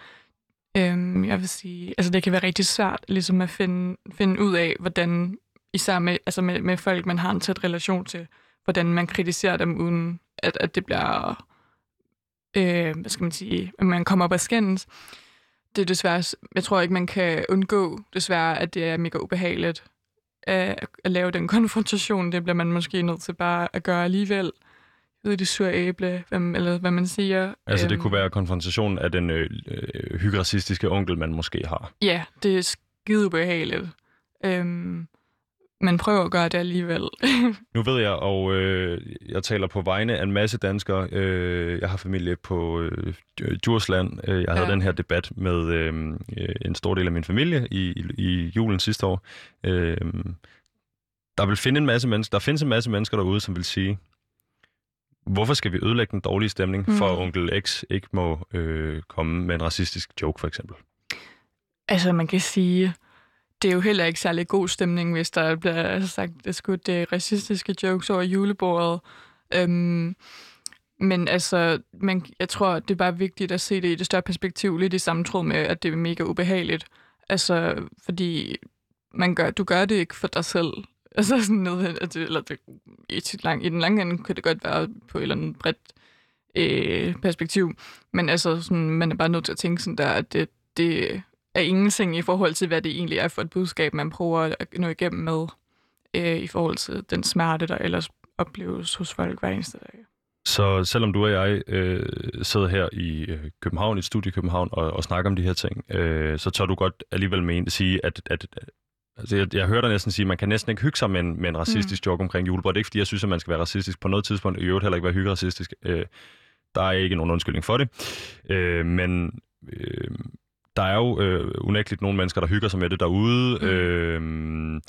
Øhm, jeg vil sige, altså det kan være rigtig svært ligesom at finde, finde ud af, hvordan, især med, altså med, med folk, man har en tæt relation til, hvordan man kritiserer dem, uden at, at det bliver, øh, hvad skal man sige, at man kommer op og skændes. Det er desværre, jeg tror ikke, man kan undgå, desværre, at det er mega ubehageligt at, at lave den konfrontation. Det bliver man måske nødt til bare at gøre alligevel. Ud det sure æble, hvem, eller hvad man siger. Altså, det Øhm, kunne være konfrontationen af den øh, øh, hygracistiske onkel, man måske har. Ja, det er skide ubehageligt. Øhm, man prøver at gøre det alligevel. nu ved jeg, og øh, jeg taler på vegne af en masse danskere. Øh, jeg har familie på øh, Djursland. Øh, jeg havde ja. den her debat med øh, en stor del af min familie i, i, i julen sidste år. Øh, der vil finde en masse mennesker, der findes en masse mennesker derude, som vil sige, hvorfor skal vi ødelægge den dårlige stemning, mm. for onkel X ikke må øh, komme med en racistisk joke, for eksempel? Altså, man kan sige, det er jo heller ikke særlig god stemning, hvis der bliver altså, sagt skudt det racistiske jokes over julebordet. Øhm, men altså, man, jeg tror, det er bare vigtigt at se det i det større perspektiv, lidt i samme tråd med, at det er mega ubehageligt. Altså, fordi man gør, du gør det ikke for dig selv. Altså sådan noget, at det, eller det, i, lang, i den lange ende kan det godt være på et eller andet bredt øh, perspektiv. Men altså, sådan, man er bare nødt til at tænke sådan der, at det, det er ingenting i forhold til, hvad det egentlig er for et budskab, man prøver at nå igennem med øh, i forhold til den smerte, der ellers opleves hos folk hver eneste dag. Så selvom du og jeg øh, sidder her i øh, København, i et studie i København, og, og snakker om de her ting, øh, så tør du godt alligevel med at sige, at, at, at altså jeg, jeg hører dig næsten sige, at man kan næsten ikke hygge sig med en, med en racistisk mm. joke omkring julebord. Det er ikke, fordi jeg synes, at man skal være racistisk på noget tidspunkt, i øvrigt heller ikke være hyggeracistisk. Øh, der er ikke nogen undskyldning for det. Øh, men øh, der er jo øh, unægteligt nogle mennesker, der hygger sig med det derude. Mm. Øh,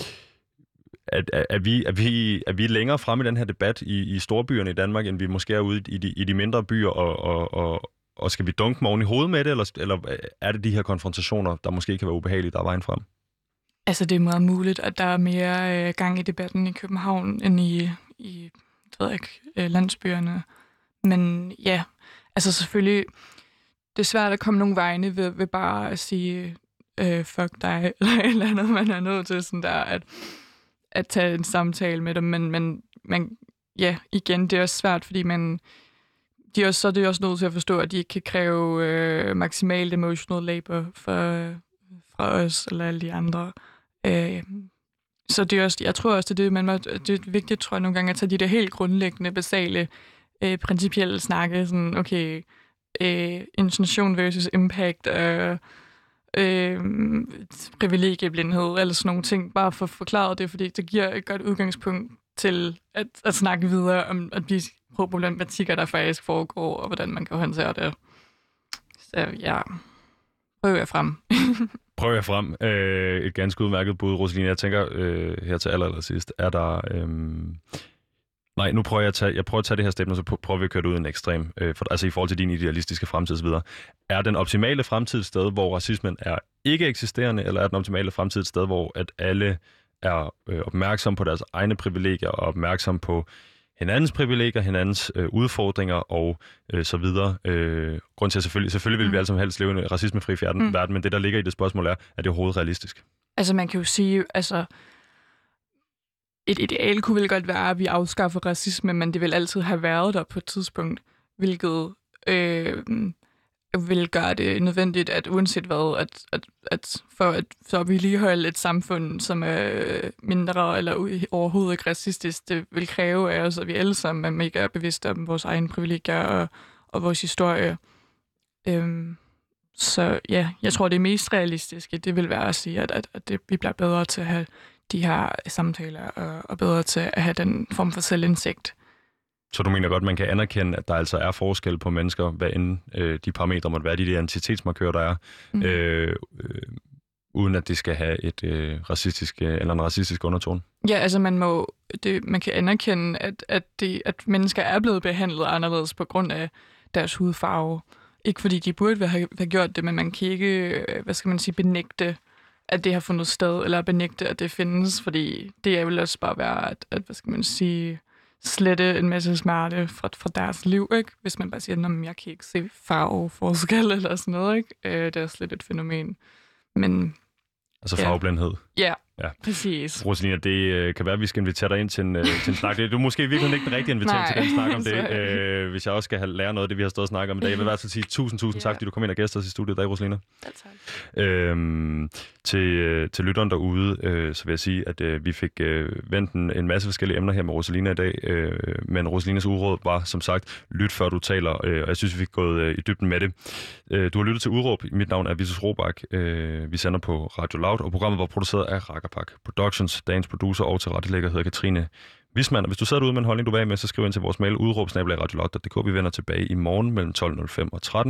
er, er, er, vi, er, vi, er vi længere fremme i den her debat i, i storbyerne i Danmark, end vi måske er ude i de, i de mindre byer, og, og, og, og skal vi dunke morgen i hovedet med det, eller, eller er det de her konfrontationer, der måske kan være ubehagelige, der er vejen frem? Altså, det er meget muligt, at der er mere øh, gang i debatten i København, end i, i jeg ved ikke, øh, landsbyerne. Men ja, altså selvfølgelig, det er svært at komme nogle vegne ved, ved bare at sige, øh, fuck dig, eller et eller andet, man er nødt til sådan der, at, at tage en samtale med dem, men, men man, ja, igen, det er også svært, fordi man, de er også, så er det også nødt til at forstå, at de ikke kan kræve øh, maksimalt emotional labor for, fra os eller alle de andre. Øh, så det er også, jeg tror også, det er, det, man må, det er vigtigt, tror jeg, nogle gange at tage de der helt grundlæggende, basale, øh, principielle snakke, sådan, okay, øh, Øh, intention versus impact, øh, øh, privilegieblindhed, eller sådan nogle ting, bare for at forklare det, fordi det giver et godt udgangspunkt til at, at snakke videre om at de problematikker, der faktisk foregår, og hvordan man kan håndtere det. Så ja, prøv jeg frem. prøv jeg frem. Øh, et ganske udmærket bud, Rosaline. Jeg tænker øh, her til aller, aller sidst, er der... Øh, Nej, nu prøver jeg at tage, jeg prøver at tage det her step, og så prøver vi at køre det ud i en ekstrem, øh, for, altså i forhold til din idealistiske fremtid osv. Er den optimale fremtid et sted, hvor racismen er ikke eksisterende, eller er den optimale fremtid et sted, hvor at alle er øh, opmærksom på deres egne privilegier og opmærksom på hinandens privilegier, hinandens øh, udfordringer og øh, så videre. Øh, grund til at selvfølgelig, selvfølgelig vil mm. vi alle sammen helst leve i en racismefri verden, mm. verden, men det, der ligger i det spørgsmål er, er det overhovedet realistisk? Altså man kan jo sige, altså et ideal kunne vel godt være, at vi afskaffer racisme, men det vil altid have været der på et tidspunkt, hvilket øh, vil gøre det nødvendigt, at uanset hvad, at, at, at for at så vedligeholde et samfund, som er mindre eller overhovedet ikke racistisk, det vil kræve af os, at vi alle sammen er mega bevidste om vores egen privilegier og, og vores historie. Øhm, så ja, jeg tror, det mest realistiske, det vil være at sige, at, at, at det, vi bliver bedre til at have de her samtaler og, og bedre til at have den form for selvindsigt. Så du mener godt, man kan anerkende, at der altså er forskel på mennesker, hvad end øh, de parametre måtte være, de identitetsmarkører, der er, mm. øh, øh, uden at det skal have et øh, racistisk øh, eller en racistisk undertone? Ja, altså man må det, man kan anerkende, at, at, det, at mennesker er blevet behandlet anderledes på grund af deres hudfarve. Ikke fordi de burde have, have gjort det, men man kan ikke, øh, hvad skal man sige, benægte at det har fundet sted, eller benægte, at det findes, fordi det er jo også bare være, at, at hvad skal man sige, slette en masse smerte fra, fra deres liv, ikke? Hvis man bare siger, at jeg kan ikke se farveforskel eller sådan noget, ikke? Øh, det er slet et fænomen. Men... Altså farveblindhed? Ja, Ja. Præcis. Rosalina, det øh, kan være, at vi skal invitere dig ind til en, øh, til en snak. Du er måske virkelig ikke den rigtige invitering til den snak om det, øh, hvis jeg også skal have lære noget af det, vi har stået og snakket om i dag. Jeg vil i hvert fald sige tusind, tusind yeah. tak, fordi du kom ind og gæstede os i studiet i dag, Rosalina. Ja, tak. Øhm, til, øh, til lytteren derude, øh, så vil jeg sige, at øh, vi fik øh, vendt en, en masse forskellige emner her med Rosalina i dag, øh, men Rosalinas uråd var som sagt, lyt før du taler, øh, og jeg synes, vi fik gået øh, i dybden med det. Øh, du har lyttet til Udråb. Mit navn er Visus Robak. Øh, vi sender på Radio Loud, og programmet var produceret af Rakkerpak Productions. Dagens producer og tilrettelægger hedder Katrine Wisman. Og hvis du sidder derude med en holdning, du vil med, så skriv ind til vores mail udråbsnabelag Vi vender tilbage i morgen mellem 12.05 og 13.